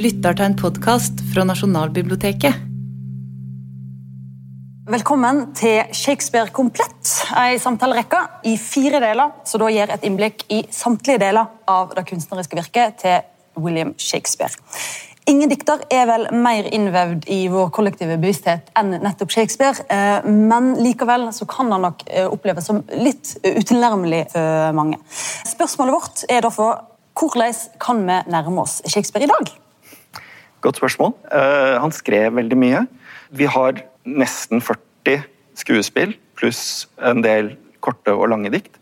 lytter til en podkast fra Nasjonalbiblioteket. Velkommen til Shakespeare komplett, ei samtalerekke i fire deler, som da gir et innblikk i samtlige deler av det kunstneriske virket til William Shakespeare. Ingen dikter er vel mer innvevd i vår kollektive bevissthet enn nettopp Shakespeare, eh, men likevel så kan han nok eh, oppleves som litt utilnærmelig for mange. Spørsmålet vårt er derfor hvordan kan vi nærme oss Shakespeare i dag? Godt spørsmål. Uh, han skrev veldig mye. Vi har nesten 40 skuespill pluss en del korte og lange dikt.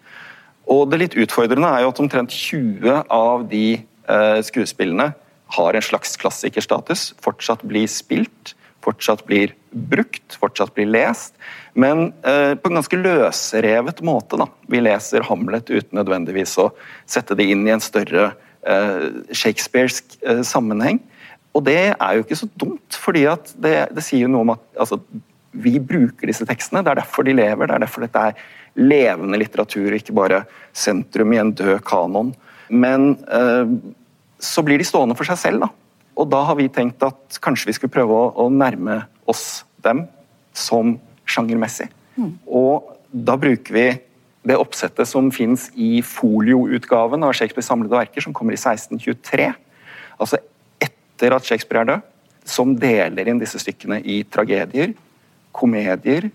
Og det litt utfordrende er jo at omtrent 20 av de uh, skuespillene har en slags klassikerstatus, fortsatt blir spilt, fortsatt blir brukt, fortsatt blir lest, men uh, på en ganske løsrevet måte. Da. Vi leser Hamlet uten nødvendigvis å sette det inn i en større uh, shakespearsk sammenheng. Og det er jo ikke så dumt, fordi det, det, sier jo noe om at altså, vi bruker disse tekstene. Det er derfor de lever, det er derfor dette er levende litteratur, ikke bare sentrum i en død kanon. Men så blir de stående for seg selv. da. Og da har vi tenkt at kanskje vi skulle prøve å, å nærme oss dem som sjangermessig. Mm. Og da bruker vi det oppsettet som fins i folioutgaven av Shakespeares samlede verker, som kommer i 1623. Altså etter at Shakespeare er død, som deler inn disse stykkene i tragedier, komedier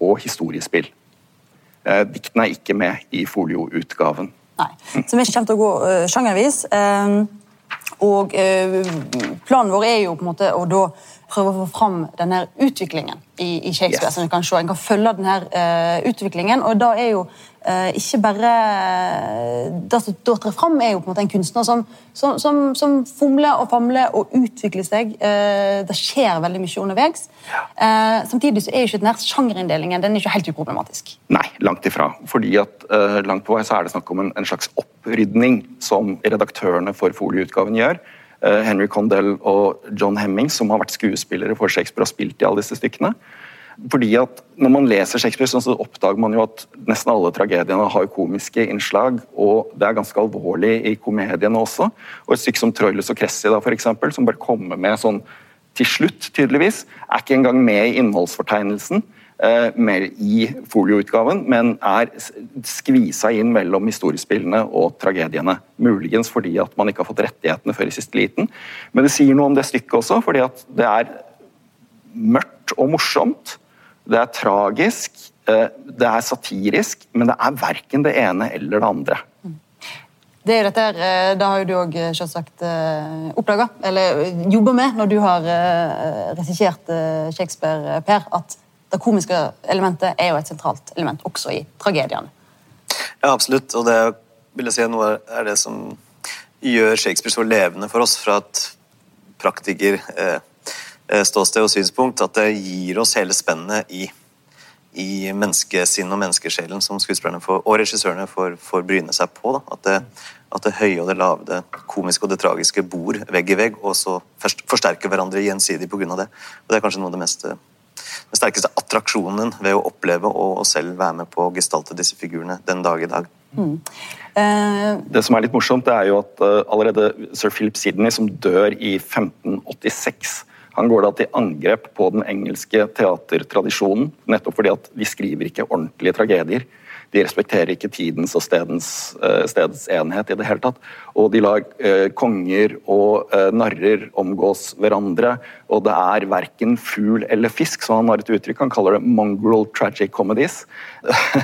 og historiespill. Eh, diktene er ikke med i folioutgaven. Nei, Så vi kommer til å gå uh, sjangervis. Um og eh, Planen vår er jo på en måte å da prøve å få fram denne utviklingen i, i Shakespeare. Yes. som En kan, se, en kan følge denne uh, utviklingen. og da er jo uh, ikke bare Det som trer fram, er jo på en måte en kunstner som, som, som, som fomler og famler og utvikler seg. Uh, det skjer veldig mye underveis. Ja. samtidig så er jo ikke denne sjangerinndelingen den er ikke helt uproblematisk. Nei, langt ifra. fordi at langt på vei så er det snakk om en, en slags opprydning som redaktørene for folieutgaven gjør Eh, Henry Condell og John Hemming, som har vært skuespillere for Shakespeare og spilt i alle disse stykkene. Fordi at Når man leser Shakespeare, så oppdager man jo at nesten alle tragediene har komiske innslag, og det er ganske alvorlig i komediene også. Og Et stykke som Troilus og Cressida, for eksempel, som bare kommer med sånn til slutt, tydeligvis, er ikke engang med i innholdsfortegnelsen. Eh, mer i folioutgaven, men er skvisa inn mellom historiespillene og tragediene. Muligens fordi at man ikke har fått rettighetene før i siste liten. Men det sier noe om det stykket også, fordi at det er mørkt og morsomt. Det er tragisk, eh, det er satirisk, men det er verken det ene eller det andre. Det er jo dette her, eh, det har jo du òg selvsagt oppdaga, eller jobba med, når du har regissert Shakespeare, Per. at det komiske elementet er jo et sentralt element også i tragediene. Ja, absolutt. Og det vil jeg si noe er det som gjør Shakespeare så levende for oss fra et praktiker eh, eh, og synspunkt, at det gir oss hele spennet i, i menneskesinn og menneskesjelen som skuespillerne får, og regissørene får, får bryne seg på. At, det, at det høye og det lave, det komiske og det tragiske bor vegg i vegg, og så forsterker hverandre gjensidig pga. det. Og Det er kanskje noe av det mest den sterkeste attraksjonen ved å oppleve og selv være med på å gestalte disse figurene den dag i dag. Mm. Uh... Det som er litt morsomt, det er jo at uh, allerede sir Philip Sidney, som dør i 1586 han går da til angrep på den engelske teatertradisjonen, nettopp fordi at de skriver ikke ordentlige tragedier. De respekterer ikke tidens og stedens, uh, stedets enhet i det hele tatt. Og de lar uh, konger og uh, narrer omgås hverandre, og det er verken fugl eller fisk, så han har et uttrykk. Han kaller det 'mongrel tragic comedies'.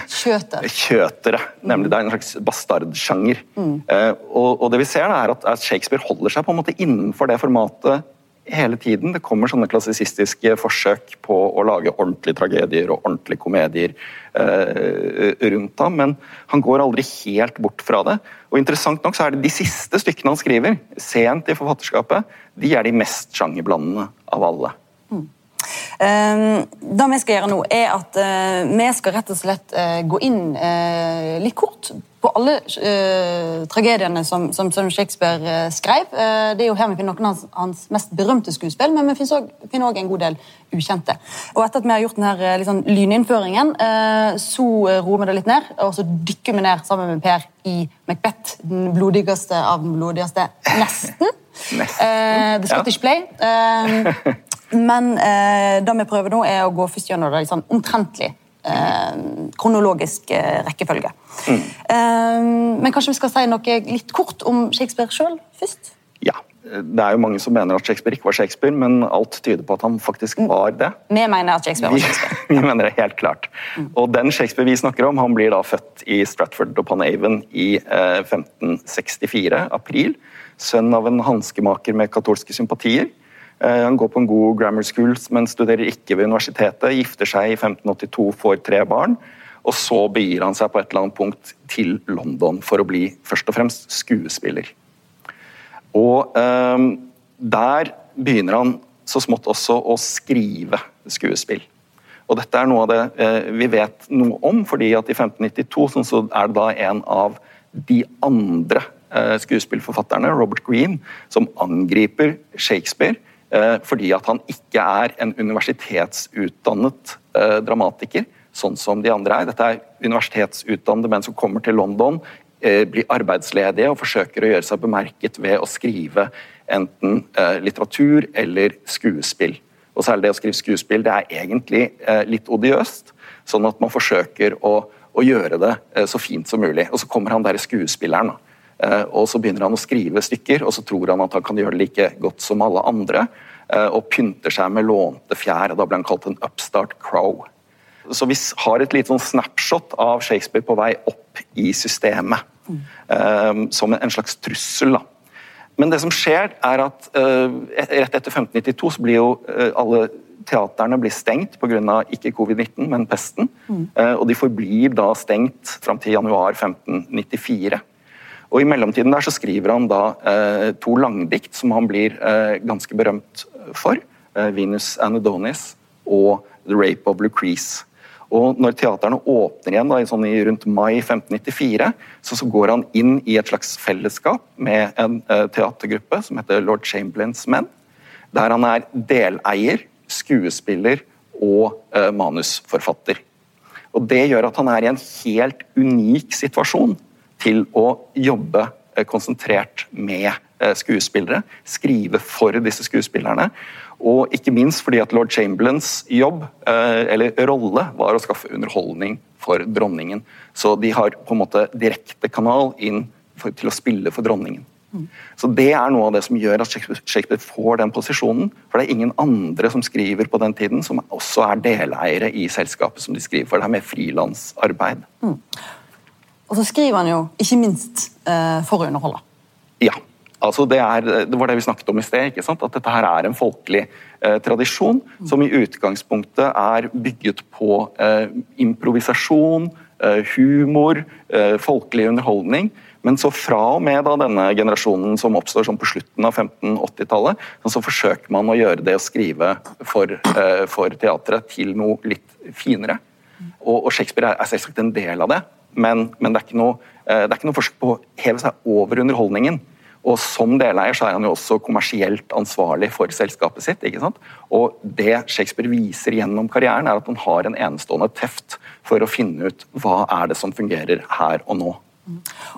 Kjøter. Kjøtere, nemlig. Det er en slags bastardsjanger. Mm. Og, og, det vi ser, er at Shakespeare holder seg på en måte innenfor det formatet hele tiden. Det kommer sånne klassisistiske forsøk på å lage ordentlige tragedier og ordentlige komedier eh, rundt ham, men han går aldri helt bort fra det. Og interessant nok så er det De siste stykkene han skriver, sent i forfatterskapet, de er de mest sjangerblandende av alle. Uh, det vi skal gjøre nå, er at uh, vi skal rett og slett uh, gå inn litt kort på alle tragediene som, Shakespeare skrev. det er jo her vi finner noen av hans, mest berømte skuespill, men vi finner òg en god del ukjente. Og Etter at vi har gjort denne liksom, lyninnføringen, så roer vi det litt ned, og så dykker vi ned sammen med Per i Macbeth, den blodigste av den blodigste, nesten. Nesten. Eh, The Scottish Play. Eh, men eh, det vi prøver nå, er å gå først gjennom det i sånn omtrentlig eh, kronologisk eh, rekkefølge. Eh, men kanskje vi skal si noe litt kort om Shakespeare sjøl først? Ja. Det er jo mange som mener at Shakespeare ikke var Shakespeare, men alt tyder på at han faktisk var det. Vi mener at Shakespeare var Shakespeare. vi mener det helt klart. Og den Shakespeare vi snakker om, han blir da født i Stratford upon Avon i eh, 1564, april. Sønn av en hanskemaker med katolske sympatier. Eh, han går på en god grammar school, men studerer ikke ved universitetet. Gifter seg i 1582, får tre barn. Og så begir han seg på et eller annet punkt til London for å bli først og fremst skuespiller. Og eh, der begynner han så smått også å skrive skuespill. Og dette er noe av det eh, vi vet noe om, fordi at i 1592 sånn, så er det da en av de andre eh, skuespillforfatterne, Robert Greene, som angriper Shakespeare fordi at han ikke er en universitetsutdannet eh, dramatiker, sånn som de andre er. Dette er universitetsutdannede menn som kommer til London, eh, blir arbeidsledige og forsøker å gjøre seg bemerket ved å skrive enten eh, litteratur eller skuespill. Og særlig det å skrive skuespill det er egentlig eh, litt odiøst, sånn at man forsøker å, å gjøre det eh, så fint som mulig. Og så kommer han der skuespilleren. Eh, og så begynner han å skrive stykker, og så tror han at han kan gjøre det like godt som alle andre, eh, og pynter seg med lånte fjær. Da ble han kalt en upstart crow. Så vi har et lite sånn snapshot av Shakespeare på vei opp i systemet. eh, som en slags trussel. da. Men det som skjer, er at uh, rett etter 1592 så blir jo alle teaterne blir stengt pga. ikke covid-19, men pesten. Uh, og de forblir da stengt fram til januar 1594. Og I mellomtiden der så skriver han da to langdikt som han blir ganske berømt for. Venus Anadonis og The Rape of Lucrece. Og når teaterne åpner igjen da, sånn i rundt mai 1594, så, så går han inn i et slags fellesskap med en eh, teatergruppe som heter Lord Chamberlains Men, der han er deleier, skuespiller og eh, manusforfatter. Og Det gjør at han er i en helt unik situasjon til å jobbe eh, konsentrert med eh, skuespillere, skrive for disse skuespillerne. Og ikke minst fordi at lord Chamberlains jobb, eh, eller rolle, var å skaffe underholdning for dronningen. Så de har på en måte direkte kanal inn for, til å spille for dronningen. Så Det er noe av det som gjør at Shakespeare får den posisjonen. For det er ingen andre som skriver på den tiden som også er deleiere i selskapet som de skriver for. Det er mer frilansarbeid. Mm. Og så skriver han jo ikke minst eh, for å underholde. Ja. Altså det, er, det, var det vi snakket om i sted. At dette her er en folkelig eh, tradisjon som i utgangspunktet er bygget på eh, improvisasjon, eh, humor, eh, folkelig underholdning. Men så fra og med da denne generasjonen som oppstår som på slutten av 1580-tallet, så forsøker man å gjøre det å skrive for, eh, for teatret til noe litt finere. Og, og Shakespeare er, er selvsagt en del av det, men, men det, er noe, eh, det er ikke noe forsøk på å heve seg over underholdningen. Og Som deleier så er han jo også kommersielt ansvarlig for selskapet sitt. ikke sant? Og Det Shakespeare viser gjennom karrieren, er at han har en enestående teft for å finne ut hva er det som fungerer her og nå.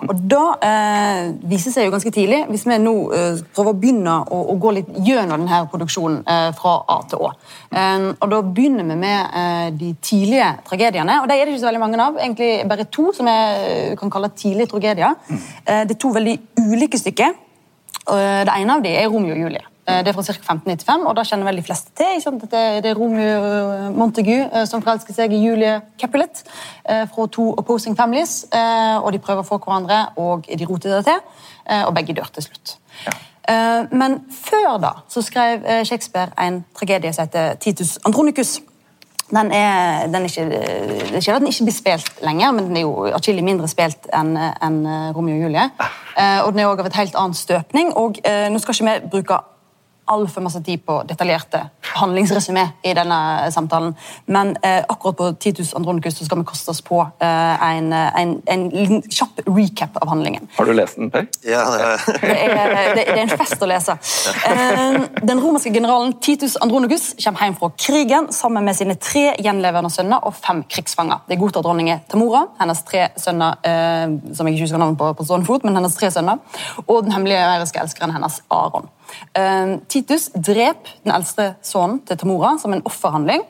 Og Da eh, viser seg jo ganske tidlig, hvis vi nå eh, prøver å begynne å, å, gå litt gjennom denne produksjonen eh, fra A til Å. Eh, og Da begynner vi med eh, de tidlige tragediene. og De er det ikke så veldig mange av. Egentlig bare to som vi kan kalle tidlige tragedier. Eh, det er to veldig ulike stykker. det ene av dem er Romeo og Julie. Det er fra ca. 1595, og da kjenner vel de fleste til. Det er Romeo Montagu som forelsker seg i Julie Capulet fra to opposing families. og De prøver å få hverandre, og de roter det til, og begge dør til slutt. Ja. Men før da så skrev Shakespeare en tragedie som heter Titus Andronicus. Den er, den er ikke, det er ikke at den ikke blir spilt lenger, men den er jo atskillig mindre spilt enn en Romeo og Julie. Og den er òg av et helt annet støpning. og Nå skal ikke vi bruke altfor masse tid på detaljerte handlingsresymé i denne samtalen. Men eh, akkurat på Titus Andronicus så skal vi koste oss på eh, en, en, en, liten kjapp recap av handlingen. Har du lest den, Per? Ja, det, Det er, det, det er en fest å lese. Eh, Den romerske generalen Titus Andronicus kommer hjem fra krigen sammen med sine tre gjenlevende sønner og fem krigsfanger. Det er dronning Tamora, hennes tre sønner eh, som jeg ikke husker navnet på på stående fot, men hennes tre sønner, og den hemmelige æriske elskeren hennes Aron. Eh, Titus dreper den eldste sønnen til Tamora som en offerhandling.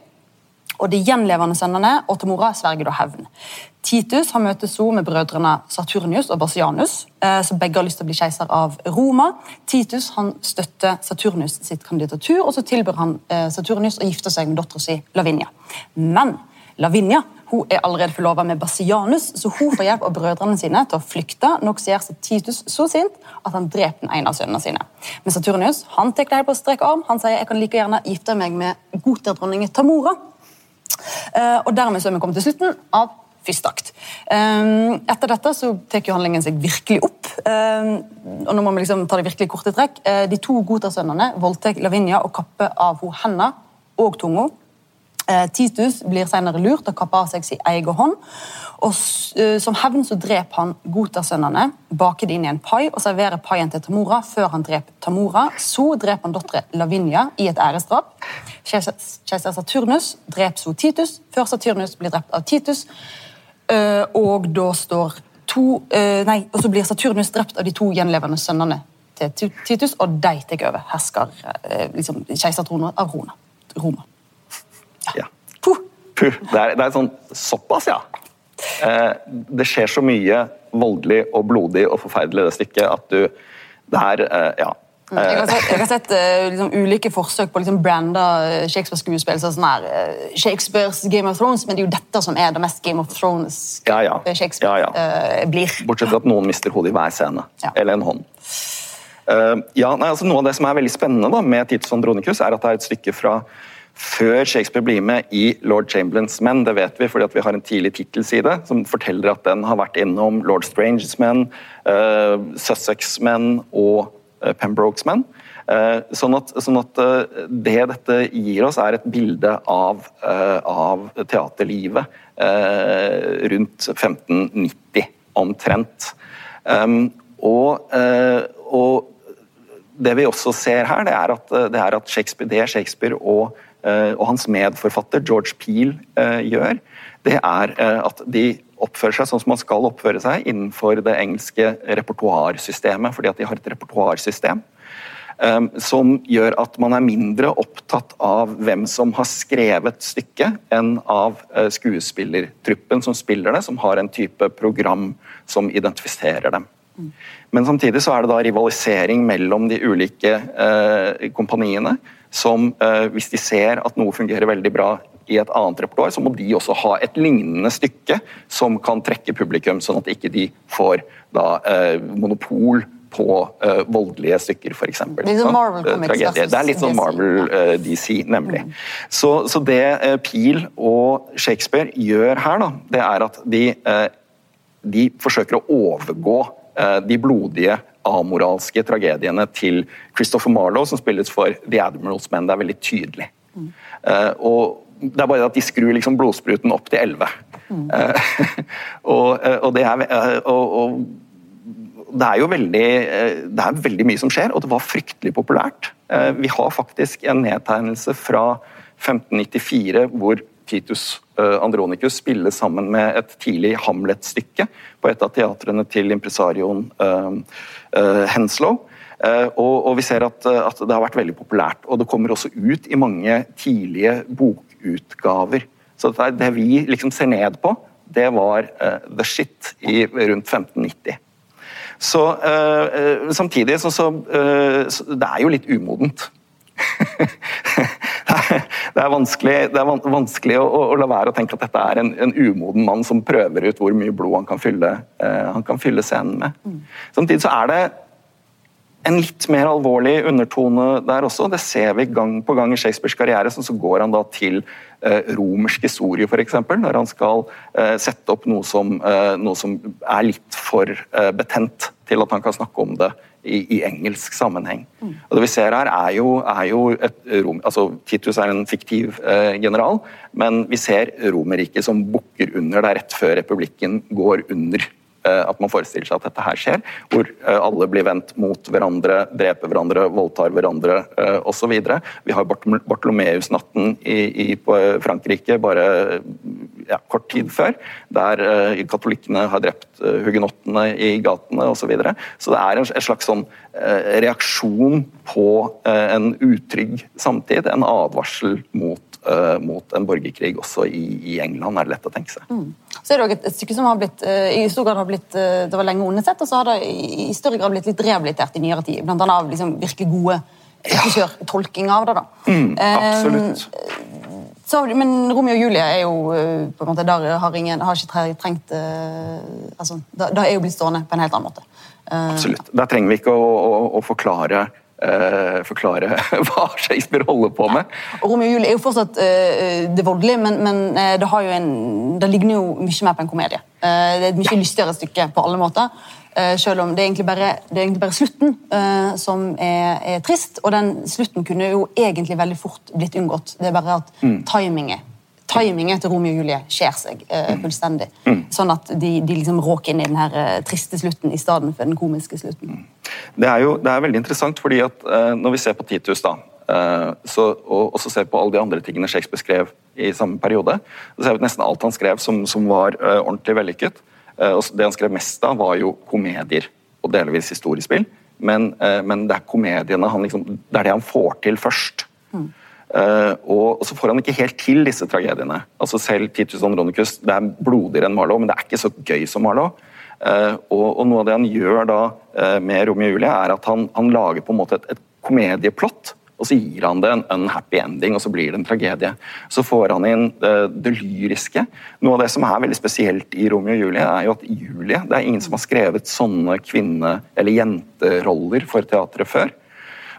Og De gjenlevende sønnene og Tamora sverger da hevn. Titus har møtes så med brødrene Saturnius og Basianus, eh, som begge har lyst til å bli keiser av Roma. Titus han støtter Saturnius sitt kandidatur, og så tilbyr han eh, Saturnius å gifte seg med dattera si Lavinia. Men Lavinia hun er allerede forlova med Basianus, så hun får hjelp av brødrene sine til å flykte, noe som gjør Titus så sint at han dreper den ene av sønnene sine. Men Saturnius han tar her på strek arm. Han sier jeg kan like gjerne gifte meg med godterdronningen Tamora. Eh, og dermed så er vi kommet til slutten av første akt. Eh, Etter dette så tar handlingen seg virkelig opp. eh, Og nå må vi liksom ta det virkelig korte trekk. De to gotersønnene voldtar Lavinia og kapper av henne og tunga. Eh, Titus blir senere lurt og kapper av seg sin egen hånd. Og eh, Som hevn så dreper han gotersønnene, baker det inn i en pai og serverer paien til Tamora før han dreper Tamora. Så dreper han datteren Lavinia i et æresdrap. Keiser Saturnus dreper så Titus før Saturnus blir drept av Titus. Eh, Og da står to Nei, og så blir Saturnus drept av de to gjenlevende sønnene til Titus, og de tar over hersker liksom, keisertronen av Roma. Ja. Puh. Puh, det er, det er sånn såpass, ja. Eh, det skjer så mye voldelig og blodig og forferdelig i det stykket at du Det er eh, Ja. Jeg har sett, jeg har sett eh, liksom, ulike forsøk på å liksom, branda eh, Shakespeare-skuespill som sånn her eh, Shakespeares Game of Thrones, men det er jo dette som er det mest Game of Thrones Ja, ja. Shakespeare Ja, ja. eh, blir. Bortsett fra at noen mister hodet i hver scene. Eller en hånd. Ja, nei, altså Noe av det som er veldig spennende da, med Titus Andronicus, er at det er et stykke fra før Shakespeare blir med i Lord Chamberlains menn. Det vet vi fordi vi har en tidlig tittelside som forteller at den har vært innom Lord Stranges menn, uh, Sussex menn og uh, Pembrokes menn. Uh, sånn at, sånn at eh, det dette gir oss, er et bilde av, eh, av teaterlivet eh, rundt 1590, omtrent. Um, og, eh, og det vi også ser her, det er at, det er at Shakespeare, det Shakespeare og, eh, og hans medforfatter George Peel eh, gjør, det er eh, at de oppfører seg sånn som man skal oppføre seg innenfor det engelske repertoarsystemet, fordi at de har et repertoarsystem. Som gjør at man er mindre opptatt av hvem som har skrevet stykket, enn av skuespillertruppen som spiller det, som har en type program som identifiserer dem. Men samtidig så er det da rivalisering mellom de ulike kompaniene, som uh, hvis de ser at noe fungerer veldig bra i et annet repertoar, så må de også ha et lignende stykke som kan trekke publikum, sånn at ikke de får da monopol på uh, voldelige stykker, f.eks. Litt sånn Tragedie. Det er litt sånn Marvel uh, DC, nemlig. Så, så det uh, Peel og Shakespeare gjør her, da, det er at de, de forsøker å overgå de blodige amoralske tragediene til Christopher Marlowe, som spilles for The Admirals Men. Det er veldig tydelig. Uh, og det er bare at de skrur liksom blodspruten opp til 11. Uh, og, uh, og det er uh, og, og det er jo veldig, eh, det er veldig mye som skjer, og det var fryktelig populært. Uh, Vi har faktisk en nedtegnelse fra 1594 hvor Titus eh, Andronicus spille sammen med et tidlig Hamlet-stykke på et av teatrene til impresarioen eh, eh, Henslow. Og, vi ser at, det har vært veldig populært. Og det kommer også ut i mange tidlige bokutgaver. Så det, vi liksom ser ned på, det var the shit i rundt 1590. Så Samtidig så, så Det er jo litt umodent. det, er, vanskelig, det er vanskelig å, å, la være å tenke at dette er en, en umoden mann som prøver ut hvor mye blod han kan fylle, eh, han kan fylle scenen med. Samtidig så er det en litt mer alvorlig undertone der også. Det ser vi gang på gang i Shakespeares karriere. Sånn så går han da til eh, romersk historie, f.eks., når han skal eh, sette opp noe som, eh, noe som er litt for betent til at han kan snakke om det i, i engelsk sammenheng. Og Det vi ser her, er jo, er jo et rom, altså Titus er en fiktiv general, men vi ser Romerriket som bukker under der rett før republikken går under. Eh, at man forestiller seg at dette her skjer, hvor eh, alle blir vendt mot hverandre, dreper hverandre, voldtar hverandre eh, osv. Vi har Bartolomeus-natten i, i, Frankrike bare ja, kort tid før, der katolikkene har drept hugenottene i gatene osv. Så, videre. så det er en, slags sånn reaksjon på en utrygg samtid, en advarsel mot mot en borgerkrig også i, i, England, er det lett å tenke seg. Mm. Så er det et, et, stykke som har blitt, uh, i stor grad har blitt, uh, det var lenge undersett, og så har det i, større grad blitt litt rehabilitert i nyere tid. Blant annet av liksom, virkelig gode regissørtolkinger av det. da. Mm, absolutt. Så, men Romeo og Julie er jo på en måte, der har, ingen, har ikke trengt altså, Da er jo blitt stående på en helt annen måte. Absolutt. Der trenger vi ikke å, å, å forklare uh, forklare hva Shakespeare holder på med. Ja. Romeo og Julie er jo fortsatt uh, det voldelige, men, men uh, det, en, det, ligner jo mye mer på en komedie. det er et mye ja. lystigere stykke på alle måter. selv om det er egentlig bare, er egentlig bare slutten som er, er, trist. Og den slutten kunne jo egentlig veldig fort blitt unngått. Det er bare at mm. timingen timingen til Romeo og Julie skjer seg uh, fullstendig. Mm. Sånn at de, de liksom råker inn i den her uh, triste slutten i stedet for den komiske slutten. Mm. Det er jo det er veldig interessant, fordi at uh, når vi ser på Titus, da, så, og også ser på alle de andre tingene Shakespeare skrev i samme periode, så ser vi at nesten alt han skrev som, som var ordentlig vellykket. og Det han skrev mest av, var jo komedier og delvis historiespill. Men, men det er komediene han liksom, det er det han får til først. Uh, og, så får han ikke helt til disse tragediene. Altså Selv Titus Andronicus det er blodigere enn Marlowe, men det er ikke så gøy som Marlowe. Uh, og, noe av det han gjør da uh, med Romeo og Julie, er at han, han, lager på en måte et, et komedieplott. Og så gir han det en unhappy ending, og så blir det en tragedie. Så får han inn det lyriske. Noe av det som er veldig spesielt i Romeo og Julie, er jo at Julie Det er ingen som har skrevet sånne kvinne- eller jenteroller for teatret før.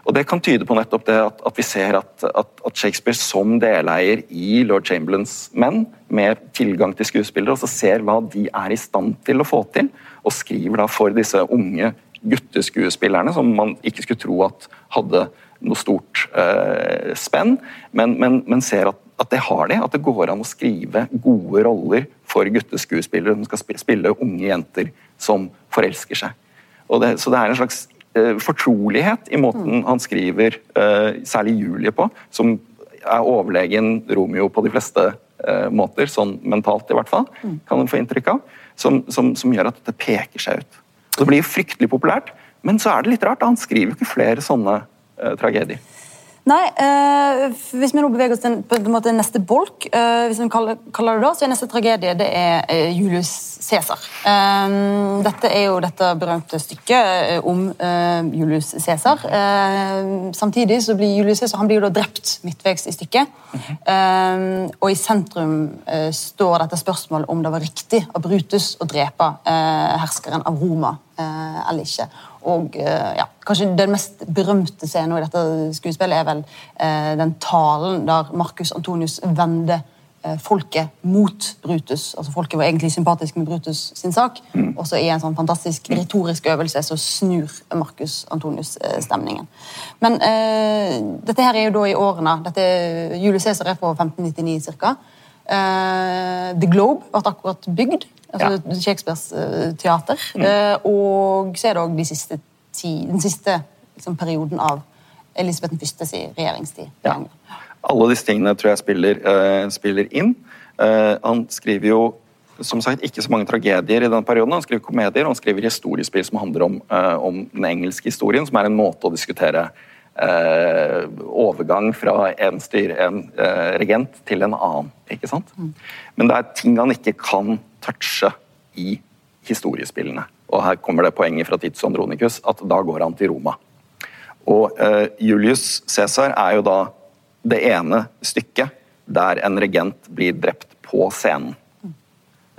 Og Det kan tyde på nettopp det at, at vi ser at, at, at, Shakespeare som deleier i lord Chamberlains menn, med tilgang til skuespillere, også ser hva de er i stand til å få til, og skriver da for disse unge gutteskuespillerne, som man ikke skulle tro at hadde noe stort eh, spenn, men, men, men ser at, at, det har de. At det går an å skrive gode roller for gutteskuespillere som skal spille unge jenter som forelsker seg. Det, så det er en slags fortrolighet i måten mm. han skriver eh, særlig Julie på, som er overlegen Romeo på de fleste eh, måter, sånn mentalt i hvert fall, mm. kan en få inntrykk av, som, som, som gjør at dette peker seg ut. Det blir fryktelig populært, men så er det litt rart, han skriver jo ikke flere sånne tragedier. Nei, eh, hvis vi nå beveger oss til på en måte neste bolk, eh, hvis vi kaller, kaller, det da, så er neste tragedie det er eh, Julius Cæsar. Eh, dette er jo dette berømte stykket eh, om Julius Cæsar. samtidig så blir Julius Cæsar han blir jo da drept midtveis i stykket. Og i sentrum står dette spørsmålet om det var riktig av Brutus å drepe herskeren av Roma eller ikke. Og eh, ja, kanskje Den mest berømte scenen i dette skuespillet er vel eh, den talen der Marcus Antonius vender eh, folket mot Brutus. Altså Folket var egentlig sympatisk med Brutus sin sak, mm. og så i en sånn fantastisk retorisk øvelse så snur Marcus Antonius eh, stemningen. Men eh, dette her er jo da i årene dette Julius Cæsar er på 1599 ca. Uh, The Globe ble akkurat bygd altså ja. Shakespeares uh, teater. Mm. Uh, og så er det òg de siste ti, den siste liksom, perioden av Elisabeth 1. sin regjeringstid. Ja. Alle disse tingene tror jeg spiller, uh, spiller inn. han skriver jo som sagt, ikke så mange tragedier i den perioden. Han skriver komedier og han skriver historiespill som handler om, om den engelske historien, som er en måte å diskutere overgang fra en, styr, en regent til en annen. ikke sant? Mm. Men det er ting han ikke kan touche i historiespillene. Og her kommer det poenget fra Titus Andronicus at da går han til Roma. Og uh, Julius Cæsar er jo da det ene stykket der en regent blir drept på scenen.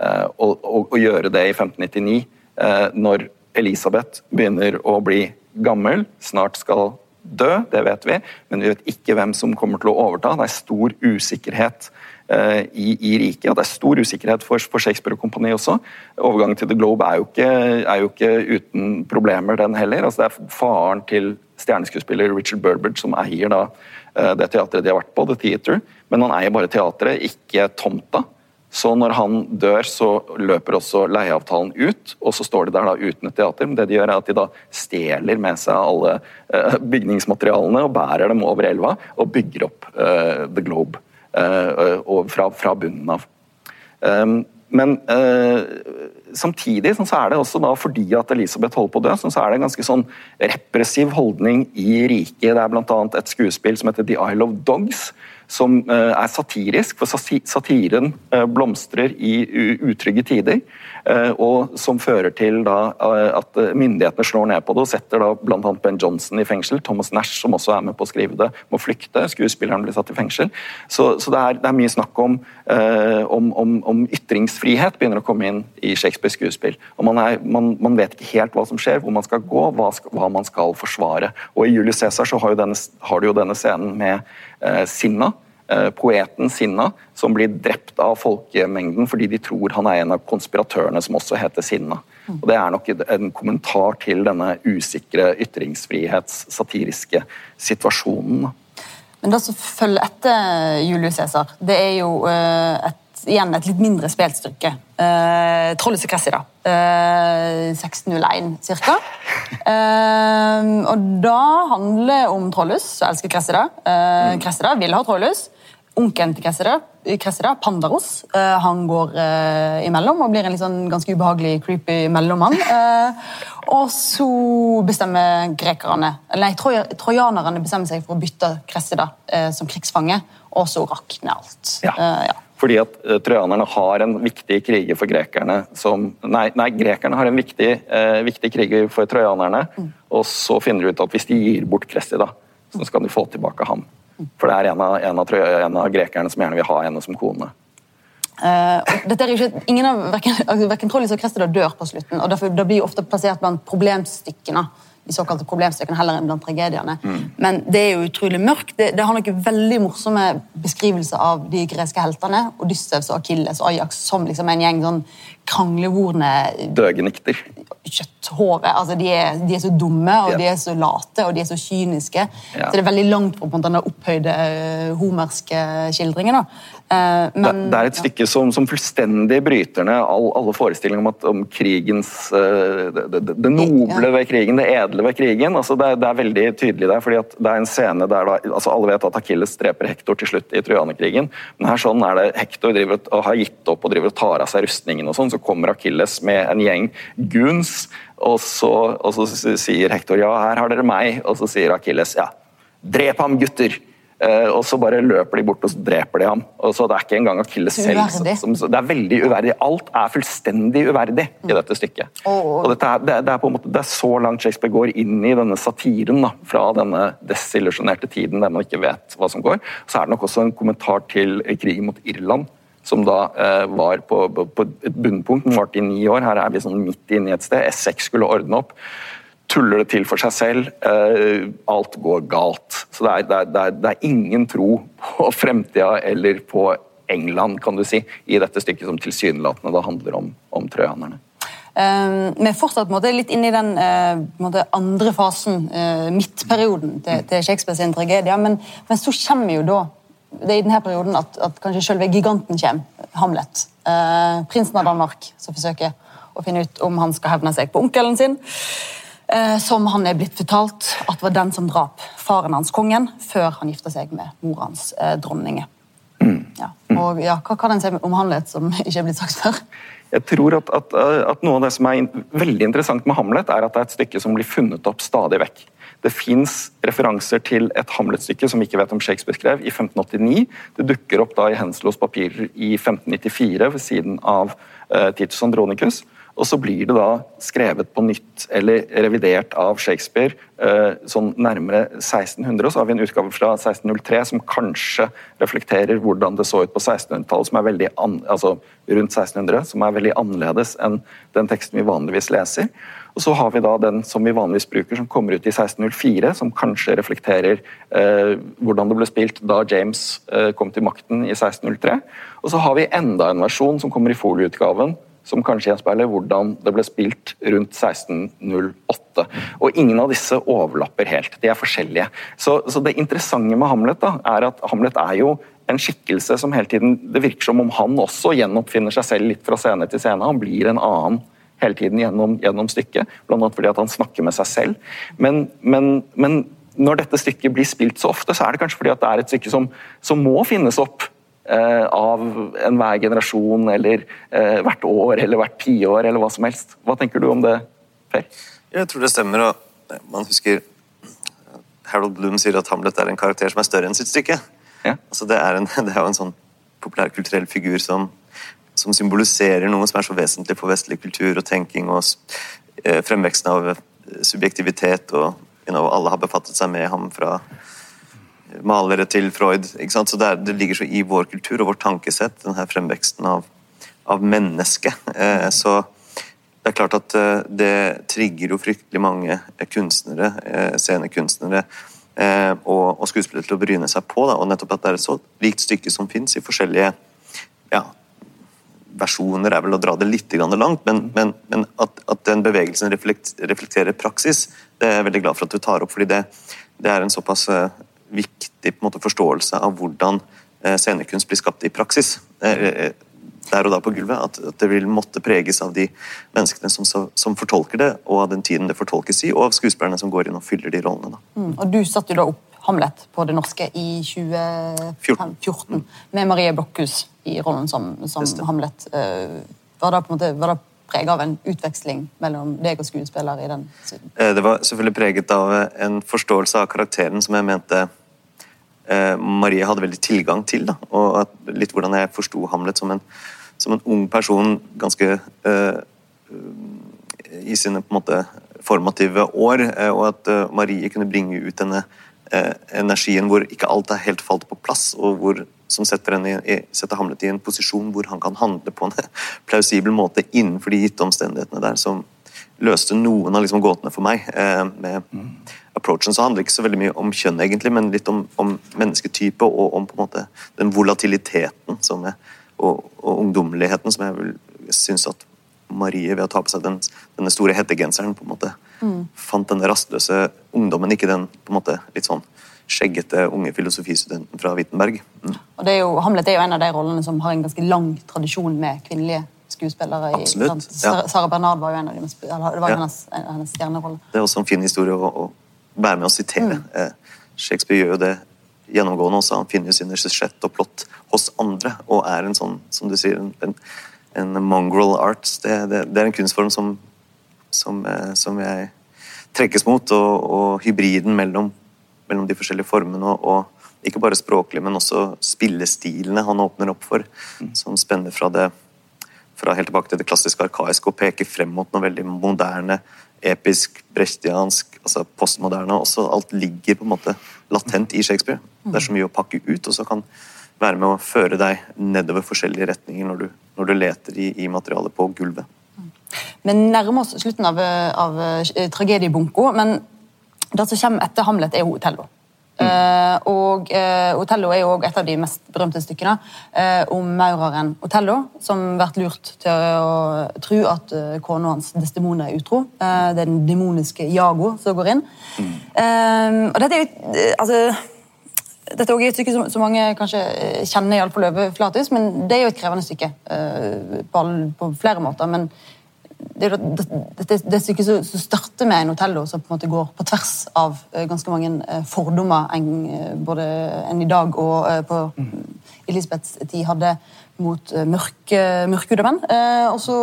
Og, og, og, gjøre det i 1599, uh, eh, når Elisabeth begynner å bli gammel, snart skal dø, det vet vi, men vi vet ikke hvem som kommer til å overta. Det er stor usikkerhet eh, i, i riket, og det er stor usikkerhet for, for Shakespeare og kompani også. Overgangen til The Globe er jo ikke, er jo ikke uten problemer, den heller. Altså, det er faren til stjerneskuespiller Richard Burbage som eier da, eh, det teatret de har vært på, The Theater, men han eier bare teatret, ikke tomta. Så når han dør, så løper også leieavtalen ut, og så står de der da uten et teater. Men det de gjør er at de da stjeler med seg alle uh, bygningsmaterialene og bærer dem over elva og bygger opp uh, The Globe uh, fra, fra, bunnen av. Um, men samtidig så er det også da fordi at Elisabeth holder på å dø, så er det en ganske sånn repressiv holdning i riket. Det er bl.a. et skuespill som heter The Isle of Dogs som eh, er satirisk, for satiren eh, blomstrer i utrygge tider. Eh, og som fører til da, at myndighetene slår ned på det og setter da bl.a. Ben Johnson i fengsel. Thomas Nash, som også er med på å skrive det, må flykte. Skuespilleren blir satt i fengsel. Så, så det, er, det, er, mye snakk om, om, om, om, ytringsfrihet begynner å komme inn i Shakespeares skuespill. Og man, er, man, man, vet ikke helt hva som skjer, hvor man skal gå, hva, hva man skal forsvare. Og I Julius Cæsar har, har du jo denne scenen med eh, Sinna Eh, poeten Sinna, som blir drept av folkemengden fordi de tror han er en av konspiratørene som også heter Sinna. Og Det er nok en kommentar til denne usikre ytringsfrihets-satiriske situasjonen. Men det som følger etter Julius Cæsar, det er jo eh, et, igjen et litt mindre spilt stykke. Eh, Trollus og Cressida. Eh, 1601 ca. Eh, og da handler om Trollus som elsker Cressida. Uh, Cressida vil ha Trollus. Onkelen til Cressida, Pandaros, uh, han går uh, imellom og blir en sånn ganske ubehagelig, creepy mellommann. Uh, og så bestemmer grekerne, nei, trojanerne bestemmer seg for å bytte Cressida som krigsfange, og så rakner alt. Ja. ja. Fordi at trojanerne har en viktig kriger for grekerne som Nei, nei grekerne har en viktig, viktig kriger for trojanerne, mm. og så finner de ut at hvis de gir bort Cressida, så skal de få tilbake ham. For det er en av, en av, en av grekerne som gjerne vil ha henne som kone. Uh, dette er jo ikke, ingen av Verken, verken Trollis og Cressida dør på slutten. og derfor, Det blir ofte plassert blant problemstykkene de såkalte problemstykkene heller enn blant tragediene. Mm. Men det er jo utrolig mørkt. Det, det har noen veldig morsomme beskrivelser av de greske heltene. Odyssevs og Akilles og Ajax som liksom en gjeng sånn kranglevorne Døgenikter. Kjøtthåre. Altså, de, er, de er så dumme, og ja. de er så late og de er så kyniske. Ja. Så det er veldig langt fra den opphøyde uh, homerske skildringen. Da. Uh, men, det, det, er et stykke som, som fullstendig bryter ned all, alle forestillinger om, at, om krigens uh, det, det, det, noble ved krigen, det edle ved krigen. Altså, det, er veldig tydelig der, fordi det er en scene der da, altså, Alle vet at Akilles dreper Hektor til slutt i trojanerkrigen, men her sånn er det Hektor driver har gitt opp og driver og tar av seg rustningen og sånn så kommer Akilles med en gjeng guns, og så, og så, sier Hektor ja, her har dere meg, og så sier Akilles ja, drep ham, gutter. Uh, og så bare løper de bort og så dreper de ham. og så Det er ikke engang Akilles selv. Som, som, det er veldig uverdig. Alt er fullstendig uverdig mm. i dette stykket. Oh. Og dette er, det, det, er på en måte, det er så langt Shakespeare går inn i denne satiren da, fra denne desillusjonerte tiden der man ikke vet hva som går. Så er det nok også en kommentar til krigen mot Irland som da eh, var på, på, et bunnpunkt. Den varte i ni år. Her er vi sånn midt inne i et sted. S6 skulle ordne opp. Tuller det til for seg selv. Eh, alt går galt. Så det er, det, er, det er, ingen tro på fremtida eller på England, kan du si, i dette stykket som tilsynelatende da handler om, om trøyanerne. Uh, vi er fortsatt litt inne i den måte, andre fasen, uh, midtperioden til, Shakespeare sin tragedie. Men, men, så kommer jo da det er i denne perioden at, at kanskje selve giganten kommer, Hamlet. Eh, prinsen av Danmark som forsøker å finne ut om han skal hevne seg på onkelen sin. Eh, som han er blitt fortalt at var den som drap faren hans, kongen, før han gifta seg med mor hans, eh, dronninge. Mm. Ja. Og ja, Hva kan en si om Hamlet som ikke er blitt sagt før? Jeg tror at, at, at Noe av det som er veldig interessant med Hamlet, er at det er et stykke som blir funnet opp stadig vekk. Det fins referanser til et Hamlet-stykke som vi ikke vet om Shakespeare skrev, i 1589. Det dukker opp da i Henslos papirer i 1594 ved siden av uh, Titus Andronicus. Og så blir det da skrevet på nytt eller revidert av Shakespeare eh, sånn nærmere 1600. Og så har vi en utgave fra 1603 som kanskje reflekterer hvordan det så ut på 1600-tallet, som er veldig altså rundt 1600, som er veldig annerledes enn den teksten vi vanligvis leser. Og så har vi da den som vi vanligvis bruker, som kommer ut i 1604, som kanskje reflekterer eh, hvordan det ble spilt da James eh, kom til makten i 1603. Og så har vi enda en versjon som kommer i folieutgaven, som kanskje gjenspeiler hvordan det ble spilt rundt 1608. Og ingen av disse overlapper helt. De er forskjellige. Så, så det interessante med Hamlet da, er at Hamlet er jo en skikkelse som hele tiden Det virker som om han også gjenoppfinner seg selv litt fra scene til scene. Han blir en annen hele tiden gjennom, gjennom stykket, bl.a. fordi han snakker med seg selv. Men, men, men, når dette stykket blir spilt så ofte, så er det kanskje fordi det er et stykke som, som må finnes opp av enhver generasjon, eller eh, hvert år, eller hvert tiår, eller hva som helst. Hva tenker du om det, Per? Jeg tror det stemmer. og Man husker Harold Bloom sier at Hamlet er en karakter som er større enn sitt stykke. Ja. Altså det, er en, det er jo en sånn populærkulturell figur som som symboliserer noe som er så vesentlig for vestlig kultur og tenking og eh, fremveksten av eh, subjektivitet. og you know, Alle har befattet seg med ham fra malere til Freud. Så det, er, det ligger så i vår kultur og vårt tankesett, denne fremveksten av, av mennesket. Eh, så det er klart at eh, det trigger jo fryktelig mange kunstnere, eh, scenekunstnere eh, og, og, skuespillere til å bryne seg på. Da. Og nettopp at det er et så likt stykke som fins i forskjellige ja, versjoner er vel å dra det litt langt, men, men, men at, at, den bevegelsen reflekterer praksis, det er jeg veldig glad for at du tar opp. fordi det, det er en såpass eh, viktig måte, forståelse av hvordan eh, scenekunst blir skapt i praksis. Eh, der og da på gulvet, at, at, det vil måtte preges av de menneskene som, som, fortolker det, og av den tiden det fortolkes i, og av skuespillerne som går inn og fyller de rollene. Mm, og Du satte jo da opp Hamlet på det norske i 2014 mm. med Marie Blokhus i rollen som, som Hamlet. Eh, var det, på en måte, var det preget av en utveksling mellom deg og skuespiller? i den eh, Det var selvfølgelig preget av eh, en forståelse av karakteren som jeg mente Marie hadde veldig tilgang til. Da. Og litt hvordan jeg forsto Hamlet som en, som en, ung person ganske uh, i sine på en måte formative år, og at Marie kunne bringe ut denne uh, energien hvor ikke alt er helt falt på plass, og hvor, som setter, i, setter, Hamlet i en posisjon hvor han kan handle på en plausibel måte innenfor de gitte omstendighetene der, som løste noen av liksom gåtene for meg. Eh, med mm. approachen så handler det ikke så veldig mye om kjønn, egentlig, men litt om, om mennesketype og om på en måte den volatiliteten jeg, og, og, ungdommeligheten som jeg vil synes at Marie, ved å ta på seg den, denne store hettegenseren, på en måte Mm. Fant den rastløse ungdommen, ikke den på en måte litt sånn skjeggete unge filosofistudenten fra Wittenberg. Mm. Og det er jo, Hamlet er jo en av de rollene som har en ganske lang tradisjon med kvinnelige skuespillere. Absolutt. I, ja. Sara Bernard var jo en av de, det var ja. hennes, hennes stjernerolle. Det er også en fin historie å, å være med og sitere. Mm. Eh, Shakespeare gjør jo det gjennomgående også. Han finner jo sine sujett og plott hos andre, og er en sånn, som du sier, en, en mongrel art. Det, det, det, er en kunstform som som, eh, som jeg trekkes mot, og, og hybriden mellom, mellom, de forskjellige formene. Og, og, ikke bare språklig, men også spillestilene han åpner opp for, mm. som spenner fra det fra helt tilbake til det klassiske arkaiske og peker frem mot noe veldig moderne, episk, brechtiansk, altså postmoderne. Også alt ligger på en måte latent i Shakespeare. Det er så mye å pakke ut, og så kan være med å føre deg nedover forskjellige retninger når du, når du leter i, i materialet på gulvet. Vi nærmer oss slutten av, av uh, tragediebunko, men det som kommer etter Hamlet, er jo Otello. Uh, og uh, Otello er jo også et av de mest berømte stykkene om maureren Otello, som blir lurt til å tro at kona hans Destemone er utro. det er den demoniske Jago som går inn. Mm. og dette er jo altså, dette er et stykke som, mange kanskje kjenner i fall overflatisk, men det er jo et krevende stykke på flere måter. men det det, det, stykket som starter med en Otello som på en måte går på tvers av eh, ganske mange eh, fordommer en, eh, både enn i dag og på Elisabeths tid hadde mot mørke, mørkhudede menn. Og så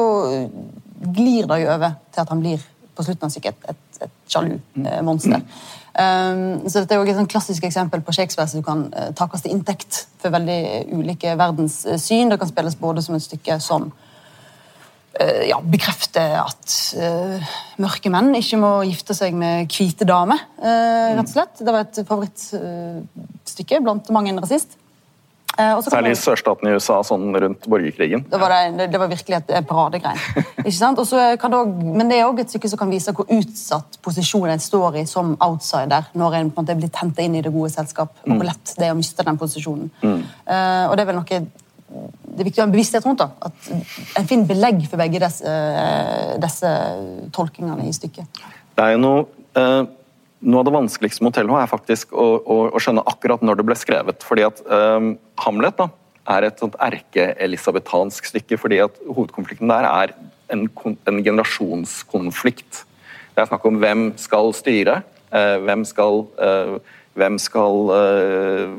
glir det jo over til at han blir på slutten av stykket et, et, et sjalu monster. Um, så dette er jo et sånn klassisk eksempel på Shakespeare som kan uh, takes til inntekt for veldig ulike verdenssyn. Det kan spilles både som et stykke som ja, bekrefte at uh, mørke menn ikke må gifte seg med hvite damer. Uh, rett og slett. Det var et favorittstykke blant mange en rasist. Eh, Særlig i sørstaten i USA, sånn rundt borgerkrigen. Det var, det, det var virkelig et paradegrein. men det er òg et stykke som kan vise hvor utsatt posisjonen en står i som outsider når en på en måte blitt henta inn i det gode selskap, og hvor mm. lett det er å miste den posisjonen. Mm. Uh, og det er vel noe det er viktig å ha en bevissthet rundt. det. at En finner belegg for begge disse, disse tolkningene i stykket. Det er jo noe uh, noe av det vanskeligste med Otello er faktisk å, å, å, skjønne akkurat når det ble skrevet. fordi at um, Hamlet da, er et sånt erke-elisabetansk stykke, fordi at hovedkonflikten der er en, en, generasjonskonflikt. Det er snakk om hvem skal styre, uh, hvem skal, uh, hvem skal uh,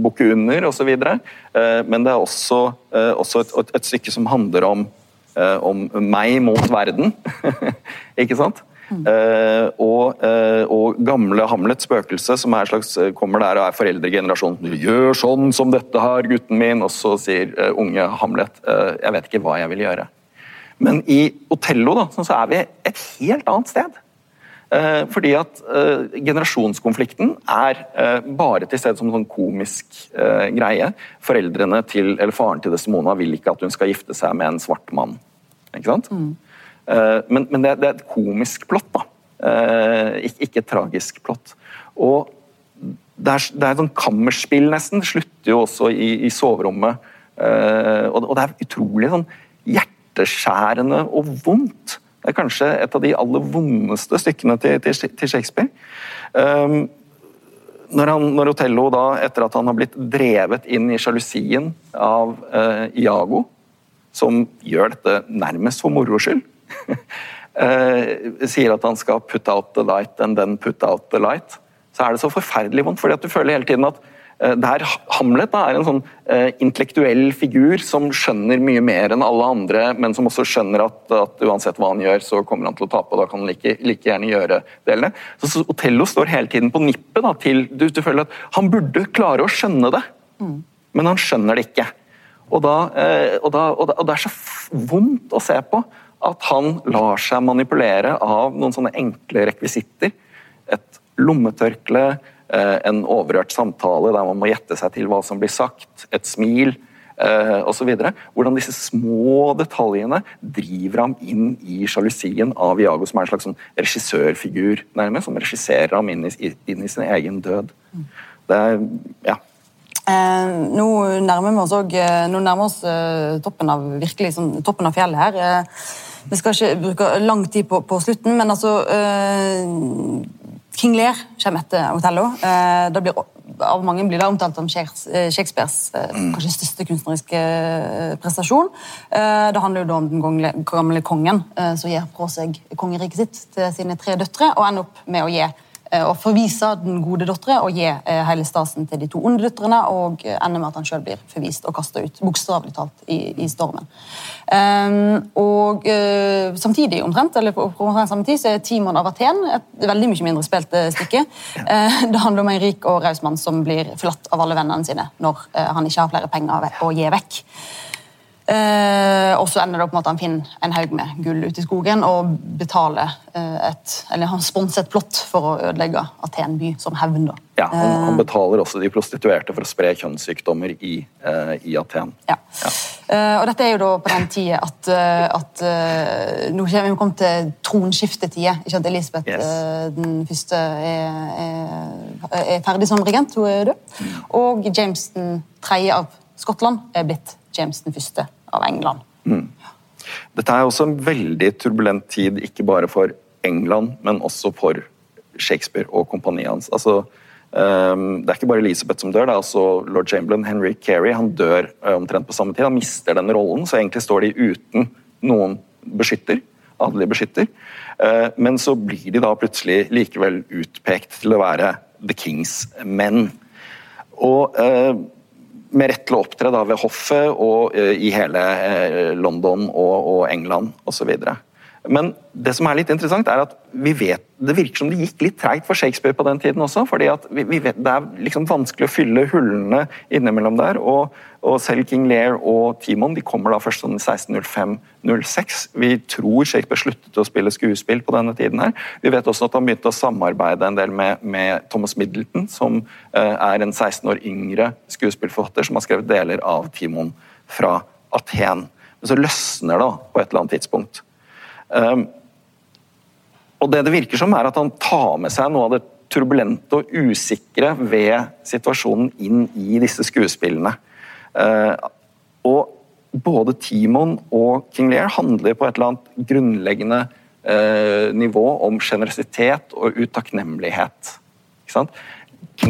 bukke under, osv. Uh, men det er også, også et, et, stykke som handler om, om meg mot verden. ikke sant? Uh, og, uh, og, gamle Hamlets spøkelse, som slags, eh, kommer der og er foreldregenerasjonen. 'Gjør sånn som dette her, gutten min.' Og så sier uh, unge Hamlet 'Jeg vet ikke hva jeg vil gjøre'. Men i Otello da, så er vi et helt annet sted. Fordi at generasjonskonflikten er bare til stede som en sånn komisk greie. Foreldrene til, eller Faren til Desmona vil ikke at hun skal gifte seg med en svart mann. Ikke sant? Mm. Eh, men, men det, det, er et komisk plott, da. Eh, ikke, et tragisk plott. Og det er, det er et sånn kammerspill, nesten. Det slutter jo også i, i soverommet. Eh, og, og, det er utrolig sånn hjerteskjærende og vondt. Det er kanskje et av de aller vondeste stykkene til, til, til Shakespeare. Um, når, han, når, Otello, da, etter at han har blitt drevet inn i sjalusien av uh, Iago, som gjør dette nærmest for moro skyld uh, sier at han skal 'put out the light and then put out the light', så er det så forferdelig vondt. fordi at du føler hele tiden at der Hamlet da, er en sånn uh, intellektuell figur som skjønner mye mer enn alle andre, men som også skjønner at, at uansett hva han gjør, så kommer han til å tape, og da kan han like, like gjerne gjøre delene. Så, så Otello står hele tiden på nippet da, til du, du, føler at han burde klare å skjønne det, mm. men han skjønner det ikke. Og, da, uh, og, da, og, og det er så vondt å se på at han lar seg manipulere av noen sånne enkle rekvisitter. Et lommetørkle, eh, en overhørt samtale der man må gjette seg til hva som blir sagt, et smil eh, osv. Hvordan disse små detaljene driver ham inn i sjalusien av Iago, som er en slags sånn regissørfigur, nærmest, som regisserer ham inn i, inn i sin egen død. Det er, ja, Eh, nå nærmer vi oss, også, eh, nærmer oss eh, toppen, av, virkelig, sånn, toppen av fjellet her. Eh, vi skal ikke bruke lang tid på, på slutten, men altså King Lear kommer etter Otello. Uh, det blir, av mange blir det omtalt som eh, Shakespeares uh, kanskje største kunstneriske prestasjon. det handler jo da om den gamle kongen som gir fra seg kongeriket sitt til sine tre døtre, og ender opp med å gi å eh, forvise den gode dattera og gi eh, hele stasen til de to onde døtrene. Og ender med at han sjøl blir forvist og kasta ut, bokstavelig talt, i, i stormen. Um, og uh, samtidig, omtrent, eller på, på samme tid, så er Timon av Aten et veldig mye mindre spilt stykke. Uh, det handler om en rik og raus mann som blir forlatt av alle vennene sine når uh, han ikke har flere penger å gi vekk. Eh, og så ender det opp med at han finner en haug med gull ute i skogen og betaler eh, et, eller han sponser et plott for å ødelegge Aten by som hevn. Ja, han, han, betaler også de prostituerte for å spre kjønnssykdommer i, eh, i Aten. Ja. ja. Eh, og dette er jo da på den tida at, eh, at eh, Nå kommer vi kommet til tronskiftetida. Ikke at Elisabeth yes. den første er, er, er, ferdig som regent, hun er død. Mm. Og James den tredje av Skottland er blitt James den første av England. Mm. Dette er også en veldig turbulent tid, ikke bare for England, men også for Shakespeare og kompaniet hans. Altså, um, det er ikke bare Elisabeth som dør, det er også lord Chamberlain, Henry Carey. Han dør uh, omtrent på samme tid. Han mister den rollen, så egentlig står de uten noen beskytter, adelig beskytter. Uh, men så blir de da plutselig likevel utpekt til å være The Kings menn. Og uh, med rett til å opptre da, ved hoffet og uh, i hele uh, London og, og England osv. Men det som er litt interessant er at vi vet, det virker som det gikk litt treigt for Shakespeare på den tiden også. fordi vi, vi vet, Det er liksom vanskelig å fylle hullene innimellom der. og, og Selv King Lear og Timon de kommer da først sånn i 1605-06. Vi tror Shakespeare sluttet å spille skuespill på denne tiden. her. Vi vet også at han begynte å samarbeide en del med, med Thomas Middleton, som uh, er en 16 år yngre skuespillforfatter som har skrevet deler av Timon fra Aten. Men så løsner det på et eller annet tidspunkt. Um, og det det virker som, er at han tar med seg noe av det turbulente og usikre ved situasjonen inn i disse skuespillene. Uh, og både Timon og King Lear handler på et eller annet grunnleggende uh, nivå om sjenerøsitet og utakknemlighet.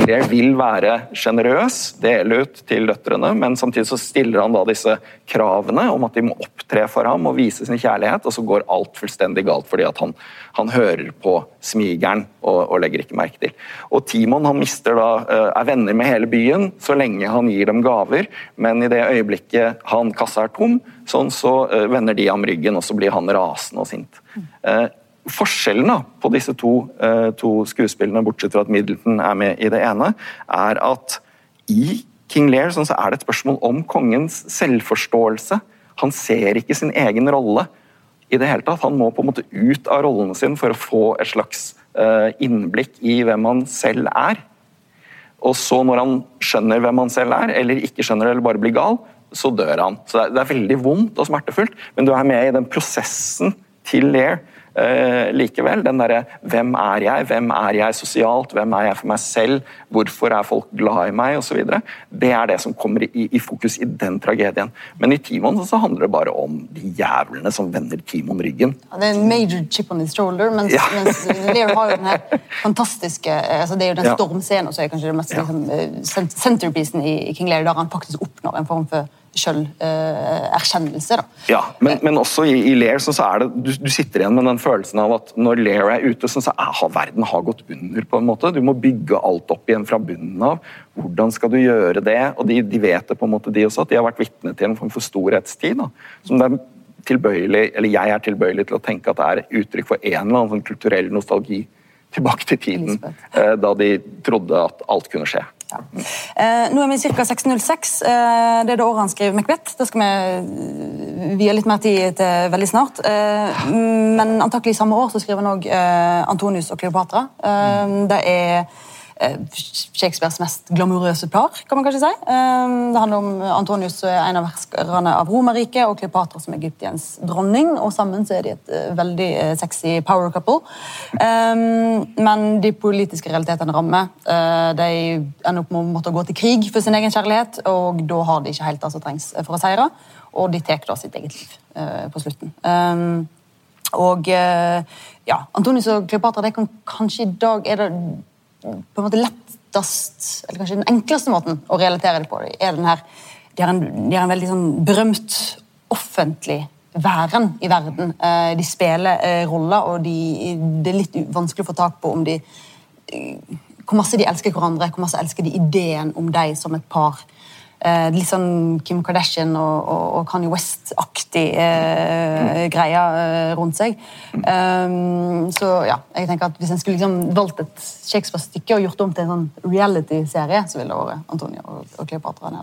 Lear vil være sjenerøs, dele ut til døtrene, men samtidig så stiller han da disse kravene om at de må opptre for ham og vise sin kjærlighet, og så går alt fullstendig galt fordi at han, han hører på smigeren og, og, legger ikke merke til. Og Timon han mister da, eh, er venner med hele byen så lenge han gir dem gaver, men i det øyeblikket han kassa er tom, sånn så eh, vender de ham ryggen, og så blir han rasende og sint. Forskjellen da, på disse to, eh, to, skuespillene, bortsett fra at Middleton er med i det ene, er at i King Lear sånn, så er det et spørsmål om kongens selvforståelse. Han ser ikke sin egen rolle i det hele tatt. Han må på en måte ut av rollen sin for å få et slags uh, innblikk i hvem han selv er. Og så når han skjønner hvem han selv er, eller ikke skjønner det, eller bare blir gal, så dør han. Så det er, veldig vondt og smertefullt, men du er med i den prosessen til Lear likevel. Den derre hvem er jeg, hvem er jeg sosialt, hvem er jeg for meg selv, hvorfor er folk glad i meg osv. Det er det som kommer i, i, fokus i den tragedien. Men i Timon så handler det bare om de jævlene som vender Timon ryggen. Ja, det er en major chip on his shoulder, mens, ja. mens Lear har jo den her fantastiske altså Det er jo den stormscenen som er kanskje det mest liksom, centerpiecen i, i King Lear, der han faktisk oppnår en form for selverkjennelse. Uh, ja, men, men, også i, i Lair så, er det, du, du, sitter igjen med den følelsen av at når Lair er ute, så, er er verden har gått under. på en måte. Du må bygge alt opp igjen fra bunnen av. Hvordan skal du gjøre det? Og de, de vet det på en måte, de også, at de har vært vitne til en form for storhetstid. Da, som det er tilbøyelig, eller Jeg er tilbøyelig til å tenke at det er uttrykk for en eller annen sånn kulturell nostalgi tilbake til tiden eh, da de trodde at alt kunne skje. Ja. Eh, nå er vi ca. 606. Eh, det er det året han skriver Macbeth. Det skal vi eh, vie litt mer tid til veldig snart. Eh, men antakelig samme år så skriver han òg eh, Antonius og Kleopatra. Det er Shakespeares mest glamorøse par, kan man kanskje si. Eh, det handler om Antonius, som er en av herskerne av Romerriket, og Kleopatra, som er Egyptiens dronning. og Sammen så er de et eh, veldig sexy power couple. Men de politiske realitetene rammer. De ender opp med å måtte gå til krig for sin egen kjærlighet, og da har de ikke helt det som trengs for å seire. Og de tar da sitt eget liv på slutten. Og ja, Antonius og Kleopatra det kan kanskje i dag er det på en måte lettest, eller kanskje den enkleste måten å relatere det på, er den her De har en, de har en veldig sånn berømt offentlig væren i verden. Eh, de spiller eh, roller, og de, det er litt vanskelig å få tak på om de eh, Hvor masse de elsker hverandre, hvor masse elsker de ideen om deg som et par. Eh, litt sånn Kim Kardashian og, og, Kanye West-aktig eh, greie eh, rundt seg. Um, så ja, jeg tenker at Hvis en skulle liksom valgt et Shakespeare-stykke og gjort det om til en sånn reality-serie, så ville det vært Antonia og, og Kleopatra.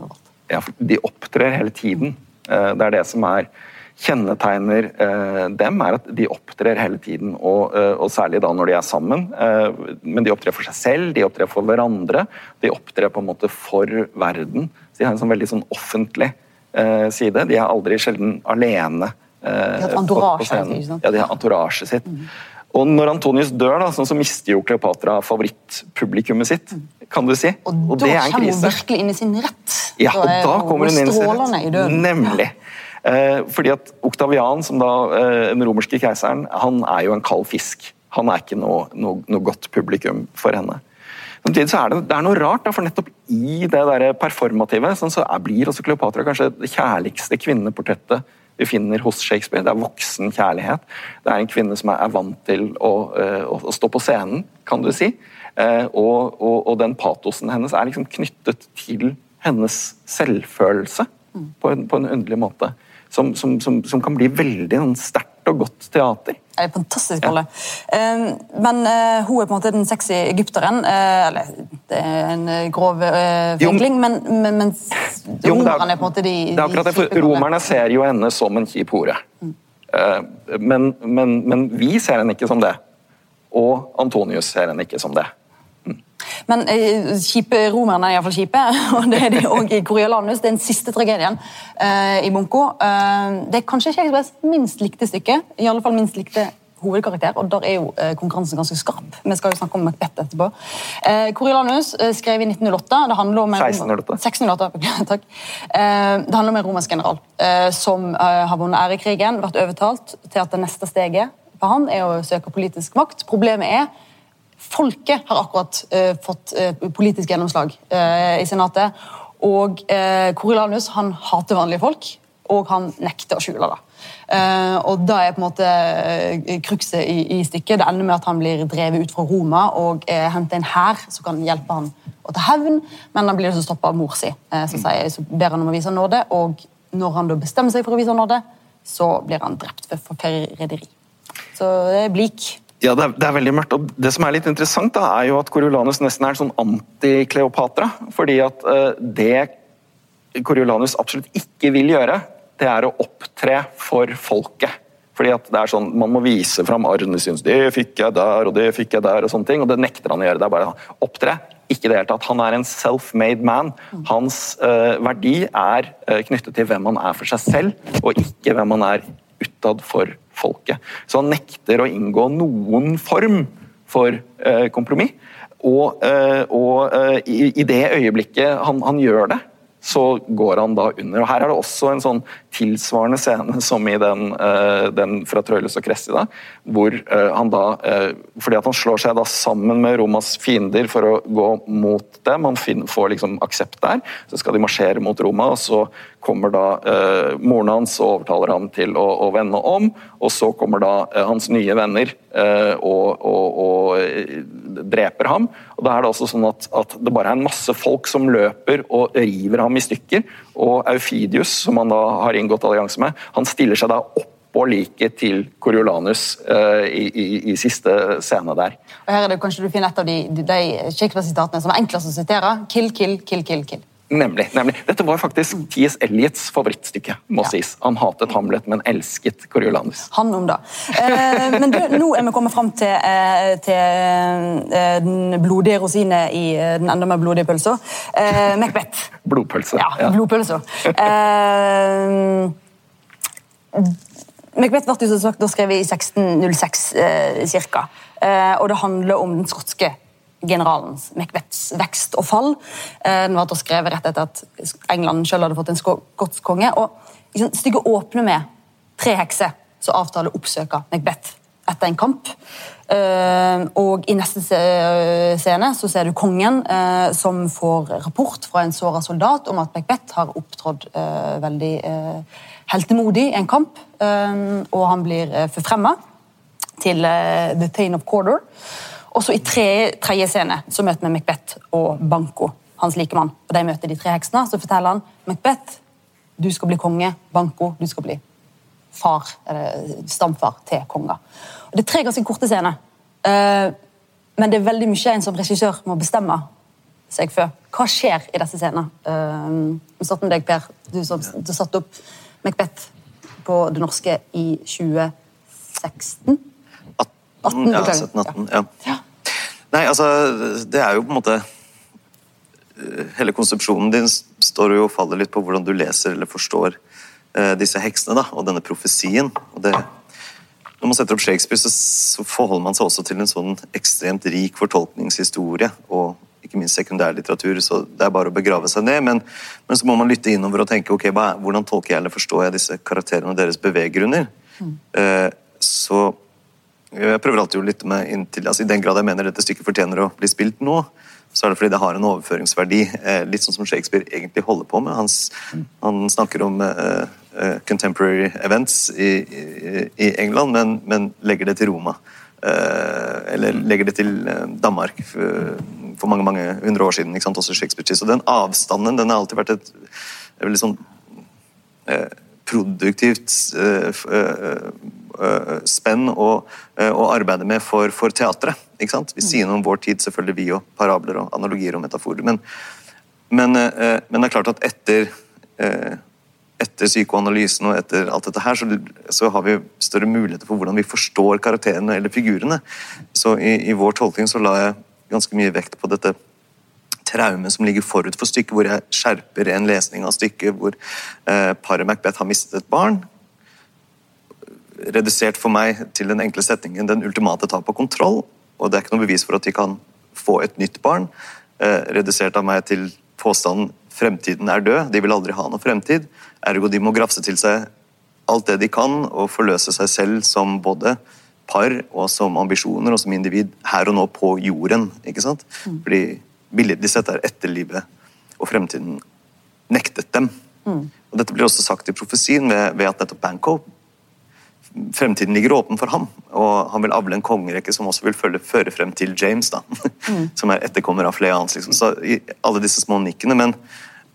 Ja, for de opptrer hele tiden. Eh, det er det som er kjennetegner eh, dem, er at de opptrer hele tiden, og, eh, og, særlig da når de er sammen. Eh, men de opptrer for seg selv, de opptrer for hverandre. De opptrer på en måte for verden. De har en sånn veldig sånn offentlig eh, side. De er aldri sjelden alene. eh, de har scenen. ja, de har antorasjet sitt. Mm. Og når Antonius dør, da, sånn så mister jo Kleopatra favorittpublikummet sitt. kan du si. Og, og da kommer hun virkelig inn i sin rett. Ja, og da kommer hun inn i sin rett. Nemlig. Eh, fordi at Oktavian, som da eh, den romerske keiseren, han er jo en kald fisk. Han er ikke noe, noe, noe godt publikum for henne. Samtidig så er det, det er noe rart, da, for nettopp i det der performative sånn, så blir også Kleopatra kanskje det kjærligste kvinneportrettet vi finner hos Shakespeare. Det er voksen kjærlighet. Det er en kvinne som er, vant til å, uh, å, stå på scenen, kan du si. Uh, og, og, og, den patosen hennes er liksom knyttet til hennes selvfølelse mm. på, en, på en underlig måte. Som, som, som, som, kan bli veldig sånn, sterkt og godt teater. Det er fantastisk rolle. Ja. men uh, hun er på en måte den sexy egypteren. Uh, eller det er en eh, grov uh, vinkling, men, men, mens Jo, romerne er på en måte de, det er akkurat det, for Romerne ser jo henne som en kjip hore. Eh, Men, men, men vi ser henne ikke som det. Og Antonius ser henne ikke som det. Men eh, kjipe romerne er iallfall kjipe, og det er de òg i Coriolanus. Det er den siste tragedien eh, i Bunko. Eh, det er kanskje Shakespeares minst likte stykke. I alle fall minst likte hovedkarakter, og der er jo eh, konkurransen ganske skarp. Vi skal jo snakke om Macbeth etterpå. Eh, Coriolanus eh, skrev i 1908. Det handler om en 1608. 1608, takk. Eh, det handler om en romersk general eh, som eh, har vunnet ærekrigen, vært overtalt til at det neste steget for han er å søke politisk makt. Problemet er Folket har akkurat uh, fått uh, politisk gjennomslag uh, i Senatet. Og Coriolanus han hater vanlige folk, og han nekter å skjule det. Og da er på en måte cruxet i, i stykket. Det ender med at han blir drevet ut fra Roma og uh, henter en hær som kan hjelpe han å ta hevn, men han blir også stoppa av mor si, som sier, så ber han om å vise nåde. Og når han da bestemmer seg for å vise nåde, så blir han drept for forræderi. Så det er blik. Ja, det er, det er veldig mørkt. og Det som er litt interessant, da, er jo at Coriolanus nesten er en sånn anti-Kleopatra. Fordi at uh, det Coriolanus absolutt ikke vil gjøre, det er å opptre for folket. Fordi at det er sånn, Man må vise fram arrene sine. 'Det fikk jeg der, og det fikk jeg der', og sånne ting. Og det nekter han å gjøre. Det er bare opptre. Ikke det hele tatt. Han er en self-made man. Hans uh, verdi er uh, knyttet til hvem han er for seg selv, og ikke hvem han er utad for folket. Så han nekter å inngå noen form for eh, kompromiss. Og, eh, og eh, i, det øyeblikket han, han gjør det, så går han da under. Og Her er det også en sånn tilsvarende scene som i den, eh, den fra Trøyles og Cressida, hvor eh, han da eh, Fordi at han slår seg da sammen med Romas fiender for å gå mot dem, han får liksom aksept der, så skal de marsjere mot Roma, og så kommer da eh, moren hans og overtaler ham til å, å vende om, og så kommer da hans nye venner eh, og, og, og dreper ham. Og Da er det også sånn at, at det bare er en masse folk som løper og river ham i stykker. Og Eufidius, som han da har inngått allianse med, han stiller seg da oppå liket til Coriolanus uh, i, i, i siste scene der. Og her er det kanskje du finner et av de, de, de Shakespeare-sitatene som er enklest å sitere. Kill, kill, kill, kill, kill. Nemlig. nemlig. Dette var faktisk T.S. Eliots favorittstykke. må sies. Han hatet Hamlet, men elsket Coriolanus. Han om det. Eh, men du, nå er vi kommet fram til, eh, til eh, den blodige rosine i eh, den enda mer blodige pølsa. Eh, Macbeth. Blodpølse. Ja, blodpølsa. Eh, Macbeth ble som sagt da skrevet i 1606 eh, cirka. Eh, og det handler om den skotske generalens Macbeths vekst og fall. Eh, den var da skrevet rett etter at England selv hadde fått en skotsk konge. og liksom, Stykket åpner med tre hekser som avtaler å oppsøke Macbeth etter en kamp. Eh, og I neste scene så ser du kongen eh, som får rapport fra en såra soldat om at Macbeth har opptrådt veldig heltemodig i en kamp, og han blir forfremma til The Thane of Corder. Og så I tredje, tredje scene så møter vi Macbeth og Banco, hans likemann. Og De møter de tre heksene. Så forteller han Macbeth, du skal bli konge. Banco, du skal bli far, eller stamfar til konga. Og Det er tre ganske korte scener. Eh, men det er veldig mye en som regissør må bestemme seg for. Hva skjer i disse scenene? Eh, Vi starter med deg, Per. Du, som- du satte opp Macbeth på det norske i 2016. 18, ja, 17-18. Ja. Ja. Nei, altså, det er jo på en måte eh, Hele konsepsjonen din står jo og faller litt på hvordan du leser eller forstår eh, disse heksene da, og denne profesien. Og det, når man setter opp Shakespeare, så, så forholder man seg også til en sånn ekstremt rik fortolkningshistorie og ikke minst sekundærlitteratur, så det er bare å begrave seg ned. Men, men så må man lytte innover og tenke ok, hva hvordan tolker jeg eller forstår jeg disse karakterene og deres beveggrunner. Eh, så jeg prøver alltid å lytte meg inntil, altså I den grad jeg mener dette stykket fortjener å bli spilt nå, så er det fordi det har en overføringsverdi. Eh, litt sånn som Shakespeare egentlig holder på med. Han, han snakker om eh, eh, contemporary events i, i, i England, men, men legger det til Roma. Eh, eller legger det til Danmark for, for mange mange hundre år siden. også Shakespeare. Så den avstanden den har alltid vært et veldig sånn eh, produktivt eh, eh, uh, spenn å, å arbeide med for, for teatret. ikke sant? Vi sier noe om vår tid, selvfølgelig vi og parabler og analogier og metaforer. Men, men, men det er klart at etter, etter psykoanalysen og etter alt dette her, så, så, har vi større muligheter for hvordan vi forstår karakterene eller figurene. Så i, i vår tolkning så la jeg ganske mye vekt på dette traume som ligger forut for stykket, hvor jeg skjerper en lesning av stykket hvor eh, paret Macbeth har mistet et barn. Redusert for meg til den enkle setningen 'den ultimate tap av kontroll'. Og det er ikke noe bevis for at de kan få et nytt barn. Eh, redusert av meg til påstanden 'fremtiden er død', de vil aldri ha noe fremtid. Ergo de må grafse til seg alt det de kan og forløse seg selv som både par og som ambisjoner og som individ her og nå på jorden. ikke sant? Mm. Fordi billedlig sett er etterlivet og fremtiden nektet dem. Mm. Og Dette blir også sagt i profesien ved, ved at nettopp Banco Fremtiden ligger åpen for ham, og han vil avle en kongerekke som også vil følge, føre frem til James, da, mm. som er etterkommer av flere annet. Liksom. Så i alle disse små nikkene. Men,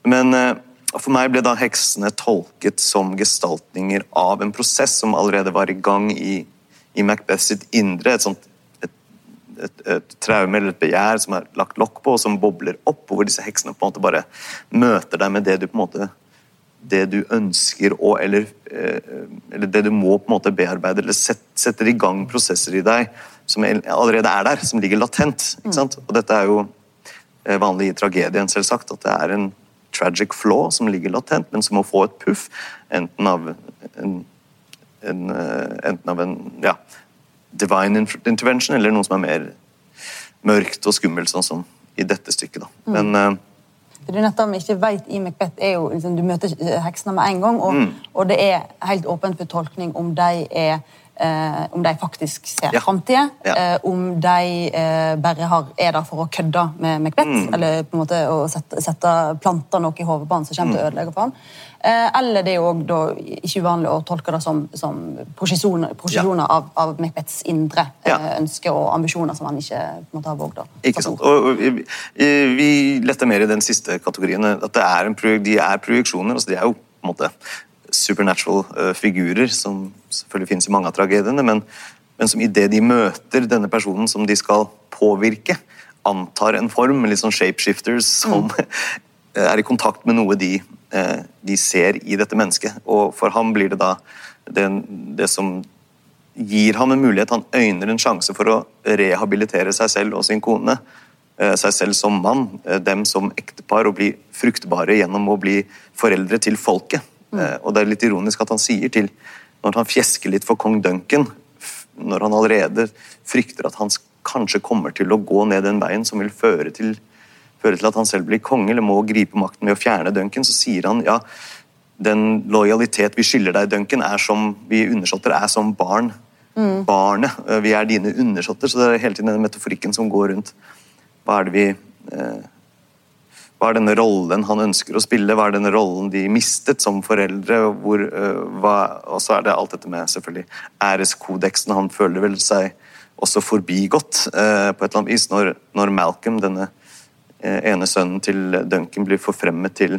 men eh, for meg ble da heksene tolket som gestaltninger av en prosess som allerede var i gang i, i Macbeth sitt indre. et sånt et, et, traume eller et begjær som er lagt lokk på, og som bobler opp, og hvor disse heksene på en måte bare møter deg med det du på en måte det du ønsker og eller, eh, eller det du må på en måte bearbeide, eller set, setter i gang prosesser i deg som allerede er der, som ligger latent. ikke sant? Og dette er jo eh, vanlig i tragedien, selvsagt, at det er en tragic flaw som ligger latent, men som må få et puff, enten av en, en, eh, enten av en ja, divine intervention, eller noe som er mer mørkt og skummelt, sånn som i dette stykket. Mm. Men uh, det du nettopp ikke vet i Macbeth, er jo liksom, Du møter heksene med en gang, og, mm. og, det er helt åpent for tolkning om de er eh, om de faktisk ser ja. framtida, ja. eh, om de eh, bare har, er der for å kødde med Macbeth, mm. eller på en måte å sette, sette planter noe i hodet på han som kommer til å mm. ødelegge for han. Eh, eller det er jo da ikke uvanlig å tolke det som, som prosesjoner, prosesjoner ja. av, av, Macbeths indre eh, ønsker og ambisjoner som han ikke måtte ha våget å Ikke sant. Og, og, vi, vi letter mer i den siste kategorien. at er en, De er projeksjoner. altså De er jo på en måte supernatural uh, figurer som selvfølgelig finnes i mange av tragediene, men, men som idet de møter denne personen som de skal påvirke, antar en form, litt sånn shapeshifters som mm. er i kontakt med noe de Eh, de ser i dette mennesket. Og for ham blir det da det, det, som gir ham en mulighet. Han øyner en sjanse for å rehabilitere seg selv og sin kone. Eh, seg selv som mann, eh, dem som ektepar, og bli fruktbare gjennom å bli foreldre til folket. Mm. Og det er litt ironisk at han sier til Når han fjesker litt for kong Duncan, når han allerede frykter at han kanskje kommer til å gå ned den veien som vil føre til føre til at han selv blir konge eller må gripe makten ved å fjerne Duncan, så sier han ja, den lojalitet vi skylder deg, Duncan, er som vi undersåtter, er som barn. Mm. Barnet. Eh, vi er dine undersåtter. Så det er hele tiden den metaforikken som går rundt. Hva er det vi eh, hva er denne rollen han ønsker å spille, hva er denne rollen de mistet som foreldre? Hvor, uh, hva, og så er det alt dette med selvfølgelig æreskodeksen. Han føler vel seg også forbigått uh, på et eller annet vis når, når Malcolm, denne Eh, ene sønnen til Duncan blir forfremmet til,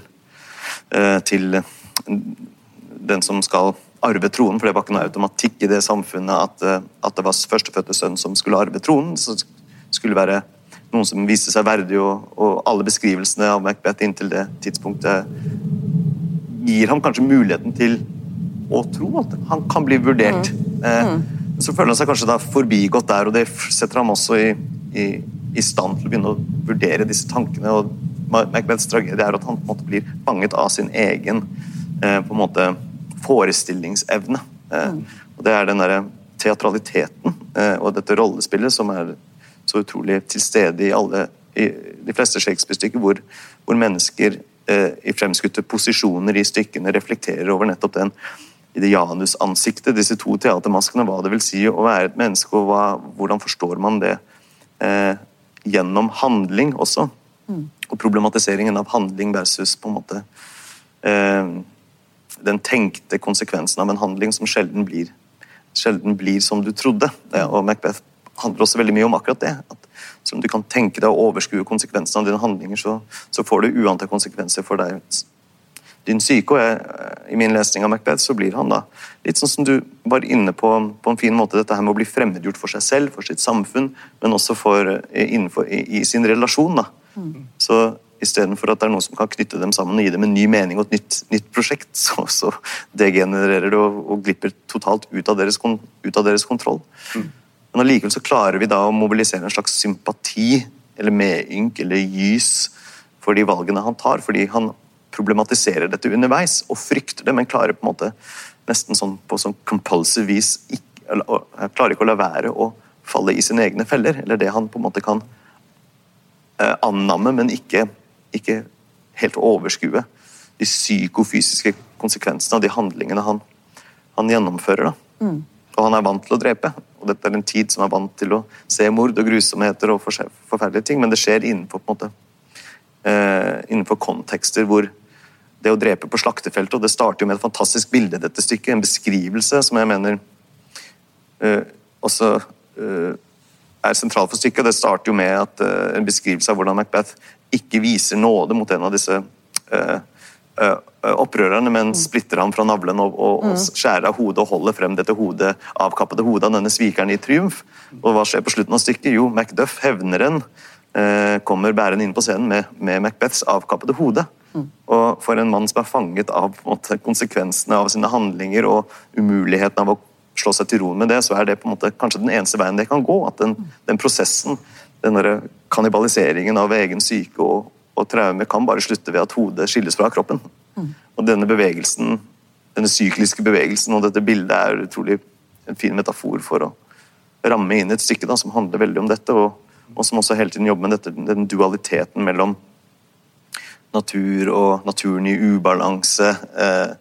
eh, til den som skal arve tronen, for det var ikke noe automatikk i det samfunnet at, eh, at det var førstefødte sønn som skulle arve tronen. Så skulle være noen som viste seg verdig, og, og, alle beskrivelsene av Macbeth inntil det tidspunktet gir ham kanskje muligheten til å tro at han kan bli vurdert. Mm. Mm. Så føler han seg kanskje da forbigått der, og det setter ham også i, i i stand til å begynne å vurdere disse tankene. og Macbeths tragedie er at han på en måte blir fanget av sin egen eh, på en måte forestillingsevne. Eh, mm. og Det er den derre teatraliteten eh, og dette rollespillet som er så utrolig til stede i alle i de fleste Shakespeare-stykker, hvor, hvor, mennesker i fremskutte posisjoner i stykkene reflekterer over nettopp den i det janusansiktet, disse to teatermaskene, hva det vil si å være et menneske, og hva, hvordan forstår man det eh, gjennom handling også. Mm. Og problematiseringen av handling versus på en måte eh, den tenkte konsekvensen av en handling som sjelden blir, sjelden blir som du trodde. Ja, Og Macbeth handler også veldig mye om akkurat det. at Selv om du kan tenke deg å overskue konsekvensene av dine handlinger, så, så får du uante konsekvenser for deg din syke. og jeg, I min lesning av Macbeth så blir han da litt sånn som du var inne på på en fin måte, dette her med å bli fremmedgjort for seg selv, for sitt samfunn, men også for, eh, innenfor, i, i, sin relasjon. da. Mm. Så Istedenfor at det er noen som kan knytte dem sammen og gi dem en ny mening og et nytt, nytt prosjekt, så, så degenererer det og, og, glipper totalt ut av deres, ut av deres kontroll. Mm. Men allikevel så klarer vi da å mobilisere en slags sympati eller medynk eller gys for de valgene han tar, fordi han problematiserer dette underveis og frykter det, men klarer på en måte nesten sånn på sånn compulsive vis ikke, eller, klarer ikke å la være å falle i sine egne feller, eller det han på en måte kan eh, annamme, men ikke, ikke helt overskue de psykofysiske konsekvensene av de handlingene han, han gjennomfører. Mm. Og han er vant til å drepe, og dette er en tid som er vant til å se mord og grusomheter og forferdelige ting, men det skjer innenfor, måte, eh, innenfor kontekster hvor det å drepe på slaktefeltet. og Det starter jo med et fantastisk bilde, dette stykket. En beskrivelse som jeg mener uh, også uh, er sentral for stykket. Det starter jo med at, uh, en beskrivelse av hvordan Macbeth ikke viser nåde mot en av disse opprørerne, men splitter ham fra navlen og, og, og, mm. skjærer av hodet og holder frem dette hodet, avkappede hodet av denne svikeren i triumf. Og hva skjer på slutten av stykket? Jo, Macduff, hevneren, kommer bærende inn på scenen med, med Macbeths avkappede hode. Og for en mann som er fanget av måte, konsekvensene av sine handlinger og umuligheten av å slå seg til ro med det, så er det på en måte kanskje den eneste veien det kan gå. At den, den prosessen, den kannibaliseringen av egen syke og, og traume, kan bare slutte ved at hodet skilles fra kroppen. Mm. Og denne bevegelsen, denne sykliske bevegelsen og dette bildet er utrolig en fin metafor for å ramme inn et stykke da, som handler veldig om dette, og, og som også hele tiden jobber med dette, den dualiteten mellom natur og naturen i ubalanse. Eh,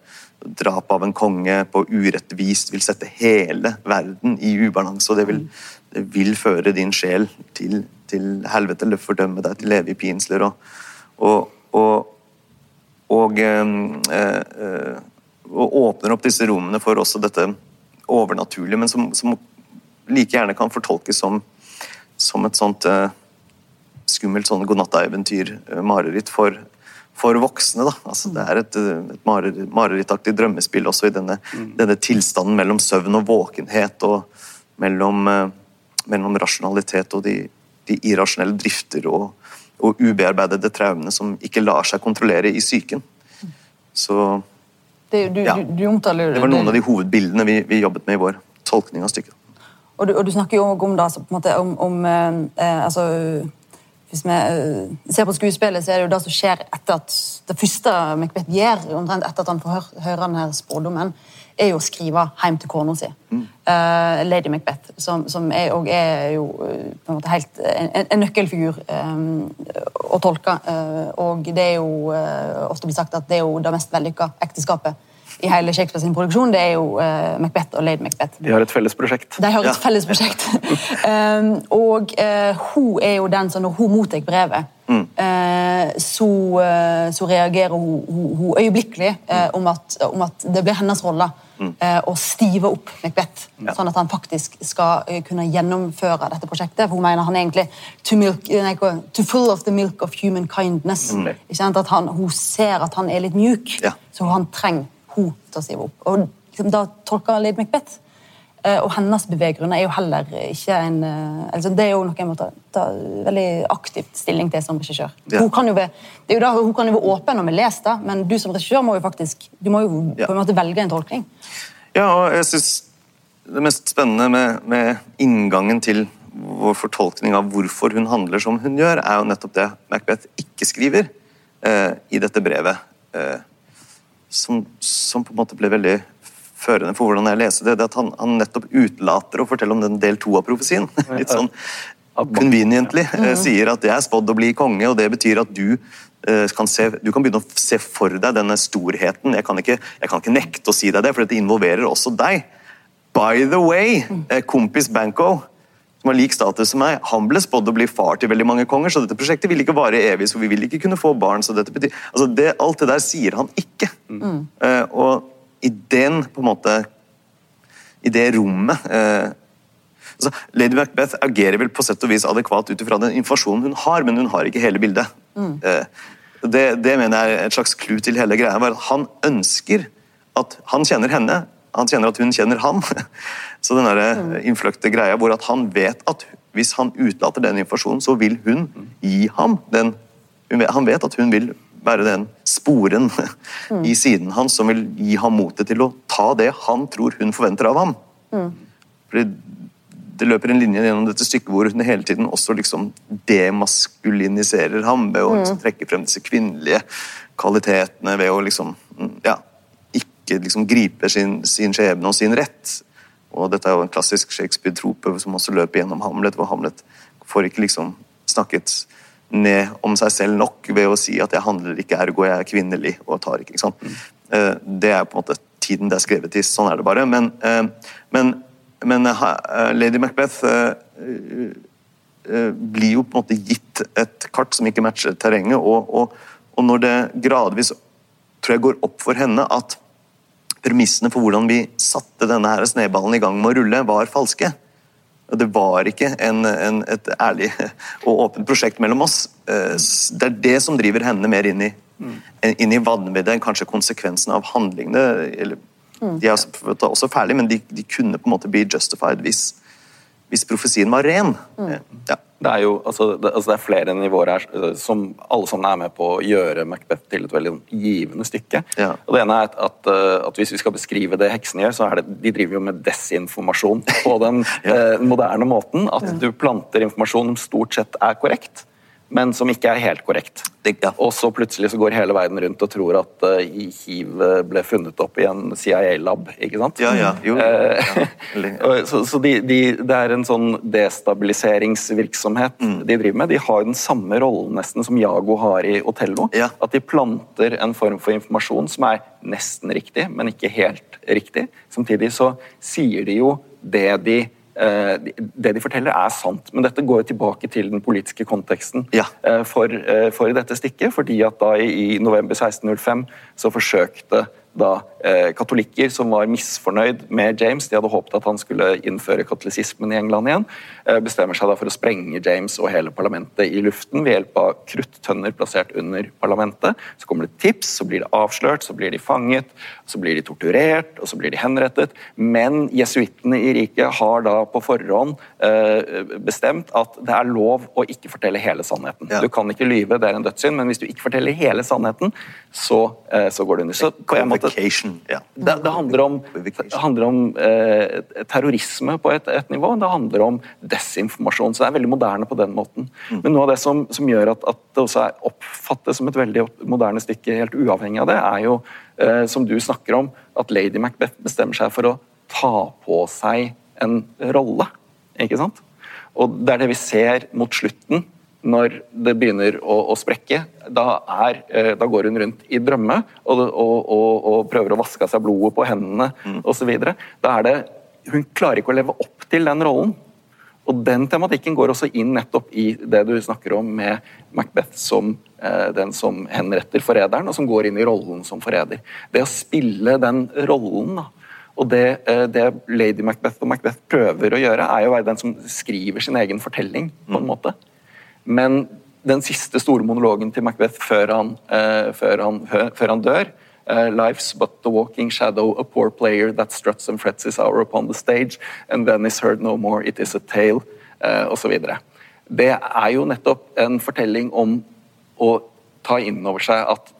drap av en konge på urettvist vil sette hele verden i ubalanse, og det vil, det vil føre din sjel til, til, helvete, eller fordømme deg til evige pinsler. Og, og, og, og, eh, eh, og, åpner opp disse rommene for også dette overnaturlige, men som, som like gjerne kan fortolkes som, som et sånt eh, skummelt sånn godnatta-eventyr, eh, mareritt, for for voksne. Altså, det er et, et marerittaktig drømmespill også i denne, mm. denne, tilstanden mellom søvn og våkenhet, og mellom, eh, mellom rasjonalitet og de, de irrasjonelle drifter og, og, ubearbeidede traumene som ikke lar seg kontrollere i psyken. Så det, du, ja, du, du omtaler, det var noen av de hovedbildene vi, vi jobbet med i vår tolkning av stykket. Og du, og du snakker jo om, det, måte, om, om eh, eh altså, hvis vi uh, ser på skuespillet, så er det jo det som skjer etter at det første Macbeth gjør, omtrent etter at han får høre, høre denne spådommen, er jo å skrive hjem til kona si. Mm. Uh, Lady Macbeth, som, som er, er, jo uh, på en måte helt en, en nøkkelfigur um, å tolke. og det er jo ofte blitt sagt at det er jo det mest vellykka ekteskapet i hele Shakespeare sin produksjon, det er jo uh, Macbeth og Lady Macbeth. De har et felles prosjekt. De har et ja. felles prosjekt. um, og uh, hun er jo den som når hun mottar brevet, mm. uh, så, så, reagerer hun, hun, hun øyeblikkelig mm. om, at, om, at, det blir hennes rolle mm. å stive opp Macbeth, ja. sånn at han faktisk skal kunne gjennomføre dette prosjektet. For hun mener han er egentlig to, milk, nei, to full of the milk of human kindness. Mm. At han, hun ser at han er litt mjuk, ja. så han trenger hun til å si opp. Og liksom, Da tolker Lady Macbeth. Eh, og hennes beveggrunner er jo heller ikke en eh, altså Det er jo noe jeg må ta, ta veldig aktivt stilling til som regissør. Ja. Hun kan jo være, det er jo da, hun kan jo være åpen når vi leser det, men du som regissør må jo faktisk du må jo på en måte velge en tolkning. Ja, og jeg synes det mest spennende med, med, inngangen til vår fortolkning av hvorfor hun handler som hun gjør, er jo nettopp det Macbeth ikke skriver eh, i dette brevet. Eh, som, som, på en måte ble veldig førende for hvordan jeg leser det, det at han, han nettopp utelater å fortelle om den del to av profesien. Litt sånn conveniently. Mm. Sier at det er spådd å bli konge, og det betyr at du eh, kan, se, du kan begynne å se for deg denne storheten. Jeg kan, ikke, jeg kan ikke nekte å si deg det, for dette involverer også deg. By the way, mm. eh, kompis Banco som har lik status som meg, han ble spådd å bli far til veldig mange konger, så dette prosjektet vil ikke vare evig, så vi vil ikke kunne få barn. så dette betyr... Altså det, Alt det der sier han ikke. Mm. Uh, og i den, på en måte I det rommet uh, altså, Lady Macbeth agerer vel på sett og vis adekvat ut ifra den informasjonen hun har, men hun har ikke hele bildet. Mm. Uh, det, det mener jeg er et slags clou til hele greia. Han ønsker at han kjenner henne, han kjenner at hun kjenner han. Så den der innfløkte greia hvor at han vet at hvis han utelater den informasjonen, så vil hun gi ham den. Han vet at hun vil være den sporen i siden hans som vil gi ham motet til å ta det han tror hun forventer av ham. Fordi det løper en linje gjennom dette stykket hvor hun hele tiden også liksom demaskuliniserer ham ved å liksom trekke frem disse kvinnelige kvalitetene, ved å liksom mm, ja, ikke liksom gripe sin, sin skjebne og sin rett. Og dette er jo en klassisk Shakespeare-trope som også løper gjennom Hamlet, hvor Hamlet får ikke liksom snakket ned om seg selv nok ved å si at jeg handler ikke ergo, jeg er kvinnelig og tar ikke. ikke sant? Mm. Det er på en måte tiden det er skrevet i, sånn er det bare. Men, eh, men, men eh, Lady Macbeth eh, eh, blir jo på en måte gitt et kart som ikke matcher terrenget, og, og, og når det gradvis tror jeg går opp for henne at premissene for hvordan vi satte denne her snøballen i gang med å rulle, var falske. Det var ikke en, en, et ærlig og åpent prosjekt mellom oss. Eh, Det er det som driver henne mer inn i, inn i vanviddet enn kanskje konsekvensen av handlingene. Eller, de er også- ferdige, men de, de kunne på en måte bli justified hvis, hvis profesien var ren. Eh, Ja. Det er jo altså, det, altså det er flere nivåer her eh, som alle sammen er med på å gjøre Macbeth til et veldig givende stykke. Ja. Og det ene er at, at, eh, at Hvis vi skal beskrive det heksene gjør, så er det de driver jo med desinformasjon på den eh, moderne måten. At du planter informasjon som stort sett er korrekt, men som ikke er helt korrekt. Ja. Og så plutselig så går hele verden rundt og tror at uh, hiv eh, ble funnet opp i en CIA-lab. ikke sant? Ja, ja, jo. Uh, Så, så de, de, det er en sånn destabiliseringsvirksomhet Mm. de driver med. De har den samme rollen nesten som Jago har i Otello. Ja. At de planter en form for informasjon som er nesten riktig, men ikke helt riktig. Samtidig så sier de jo det de det de forteller, er sant, men dette går tilbake til den politiske konteksten Ja. eh, for, eh, for dette stikket. fordi at da i i november 1605 så forsøkte da eh, katolikker som var misfornøyd med James, de hadde håpet at han skulle innføre katolisismen i England igjen, eh, bestemmer seg da for å sprenge James og hele parlamentet i luften ved hjelp av kruttønner plassert under parlamentet. Så kommer det tips, så blir det avslørt, så blir de fanget, så blir de torturert, og så blir de henrettet. Men jesuittene i riket har da på forhånd eh, bestemt at det er lov å ikke fortelle hele sannheten. Ja. Du kan ikke lyve, det er en dødssynd, men hvis du ikke forteller hele sannheten, så, eh, så går det under. Så på en måte Convocation, ja. det, det handler om, det handler om eh, terrorisme på et, et nivå. Det handler om desinformasjon. Så det er veldig moderne på den måten. Men noe av det som, som gjør at, at det også er oppfattes som et veldig moderne stykke, helt uavhengig av det, er jo, eh, som du snakker om, at lady Macbeth bestemmer seg for å ta på seg en rolle. Ikke sant? Og det er det vi ser mot slutten, når det begynner å, å sprekke. Da, er, eh, da går hun rundt i drømme og, og, og, og prøver å vaske av seg blodet på hendene Mm. osv. Da er det Hun klarer ikke å leve opp til den rollen. Og den tematikken går også inn nettopp i det du snakker om med Macbeth som eh, den som henretter forræderen, og som går inn i rollen som forræder. Det å spille den rollen, da. Og det, eh, det lady Macbeth og Macbeth prøver å gjøre, er jo å være den som skriver sin egen fortelling, på en måte. Men den siste store monologen til Macbeth før han, uh, før han, før han dør uh, Life's but the walking shadow, a poor player that struts and frets his hour upon the stage, and then is heard no more, it is a tale, uh, osv. Det er jo nettopp en fortelling om å ta inn over seg at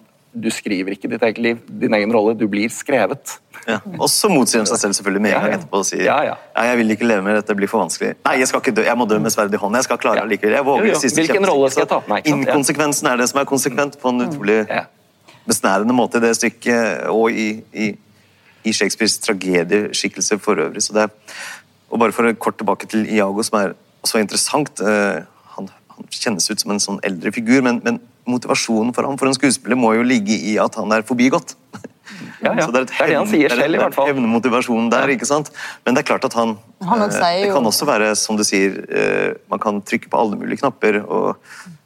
du skriver ikke ditt eget liv, din egen rolle, du blir skrevet. Ja. Og så motsier de seg selv selvfølgelig med en Ja, gang ja. etterpå og sier Ja, ja. jeg vil ikke leve med dette, det blir for vanskelig. Nei, jeg skal ikke dø, jeg må dø med sverd i hånden. Jeg skal klare det likevel. Jeg våger Jo, jo. siste Hvilken kjempe, rolle skal jeg ta Nei? Inkonsekvensen er det som er konsekvent på en utrolig Ja. besnærende måte i det stykket, og i, i, i Shakespeares tragedieskikkelse for øvrig. Så det er, og bare for å kort tilbake til Iago, som er også interessant. eh, han, han kjennes ut som en sånn eldre figur, men, men motivasjonen for ham for en skuespiller må jo ligge i at han er forbigått. Ja, ja. Så det er, et Det er det han sier er selv, i hvert fall. Hevnemotivasjon der, ikke sant? Men det er klart at han, Han også eh, sier Det jo- kan også være, som du sier, eh, man kan trykke på alle mulige knapper og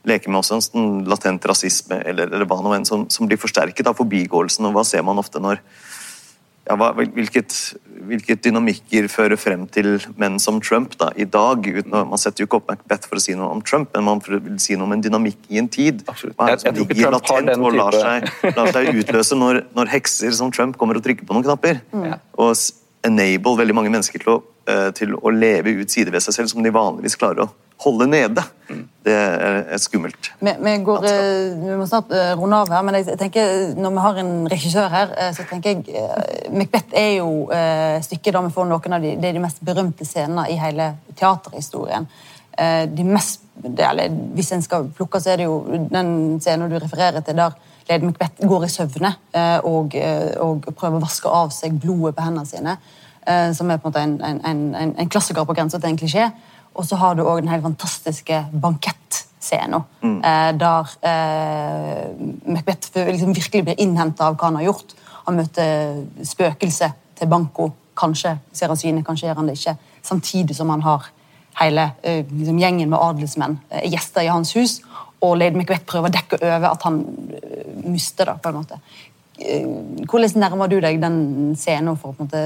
leke med også en sånn latent rasisme eller, eller hva nå enn som, som blir forsterket av forbigåelsen. Og hva ser man ofte når ja, hva, hvilket, hvilket dynamikker fører frem til menn som Trump da, i dag. Uten, man setter jo ikke opp Macbeth for å si noe om Trump, men man vil si noe om en dynamikk i en tid. Hva er det som ligger latent og lar seg, lar seg utløse når, når hekser som Trump kommer og trykker på noen knapper. Mm. Og enable veldig mange mennesker til å, eh, til å leve ut sider ved seg selv som de vanligvis klarer å holde nede. Det er, skummelt. Vi, vi, går, eh, vi må snart eh, runde av her, men jeg, tenker, når vi har en regissør her, eh, så tenker jeg eh, Macbeth er jo eh, stykket der vi får noen av de, det er de mest berømte scenene i hele teaterhistorien. Eh, de mest, det, eller, hvis en skal plukke, så er det jo den scenen du refererer til, der Lady Macbeth går i søvne eh, og, eh, og prøver å vaske av seg blodet på hendene sine. eh, Som er på en måte en, en, en, en, en klassiker på grensa til en klisjé. Og så har du òg den helt fantastiske bankettscenen, mm. der eh, Macbeth liksom virkelig blir innhenta av hva han har gjort. Han møter spøkelset til Banco. Kanskje ser han synet, kanskje gjør han det ikke. Samtidig som han har hele eh, liksom, gjengen med adelsmenn eh, gjester i hans hus. Og Lady Macbeth prøver å dekke over at han eh, mister det. på en måte. Eh, Hvordan nærmer du deg den scenen for å på en måte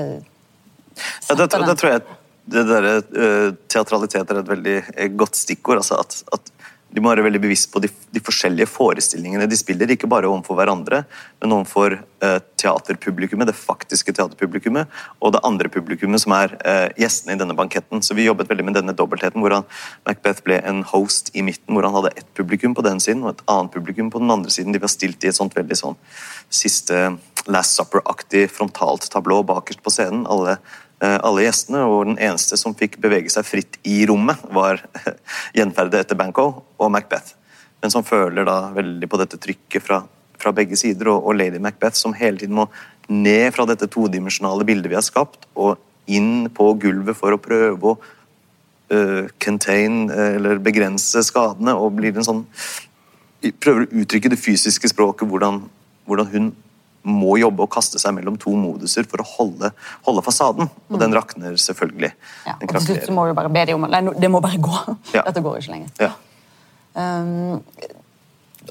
Ja, det, det tror jeg det der, uh, teatralitet er et veldig eh, godt stikkord. Altså at, at de må være veldig bevisst på de, de forskjellige forestillingene de spiller, ikke bare overfor hverandre, men overfor eh, teaterpublikummet, det faktiske teaterpublikummet, og det andre publikummet som er eh, gjestene i denne banketten. Så vi jobbet veldig med denne dobbeltheten, hvor han, Macbeth ble en host i midten, hvor han hadde ett publikum på den siden og et annet publikum på den andre siden. De var stilt i et sånt veldig sånn siste Last Supper-aktig frontalt tablå bakerst på scenen. alle eh, alle gjestene, og den eneste som fikk bevege seg fritt i rommet, var gjenferdet etter Banco og Macbeth. Men som føler da veldig på dette trykket fra, fra begge sider, og, og lady Macbeth som hele tiden må ned fra dette todimensjonale bildet vi har skapt, og inn på gulvet for å prøve å uh, contain, eh, eller begrense skadene, og blir en sånn Prøver å uttrykke det fysiske språket, hvordan, hvordan hun må jobbe og kaste seg mellom to moduser for å holde, holde fasaden. Og den rakner selvfølgelig. Ja, og til slutt må du bare be dem om Nei, det må bare gå. Ja. Dette går ikke lenger. Ja. Um,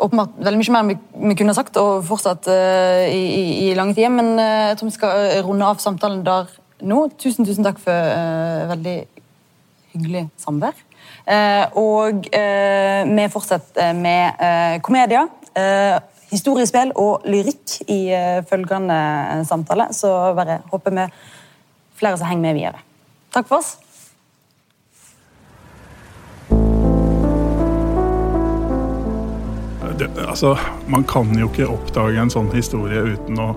åpenbart veldig mye mer vi, vi kunne sagt, og fortsatt uh, i, i, i lange tider, men uh, jeg tror vi skal uh, runde av samtalen der nå. Tusen, tusen takk for uh, veldig hyggelig samvær. Og vi fortsetter med komedie, uh, historiespill og lyrikk i uh, følgende samtale, så bare håper vi flere som henger med videre. Takk for oss. det, altså, man kan jo ikke oppdage en sånn historie uten å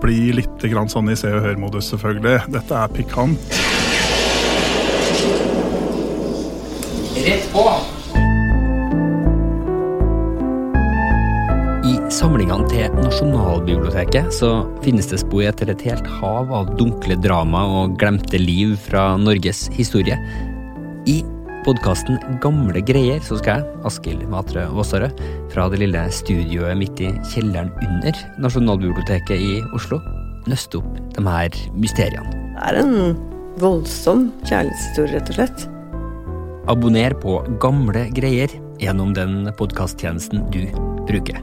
bli litt grann sånn i Se og Hør-modus, selvfølgelig. Dette er pikant. Rett på! Samlingene til Nasjonalbiblioteket så finnes det spor etter et helt hav av dunkle drama og glemte liv fra Norges historie. I podkasten Gamle greier så skal jeg, Askild Matre Vassare, fra det lille studioet midt i kjelleren under Nasjonalbiblioteket i Oslo, nøste opp de her mysteriene. Det er en voldsom kjærlighetshistorie, rett og slett. Abonner på Gamle greier gjennom den podkasttjenesten du bruker.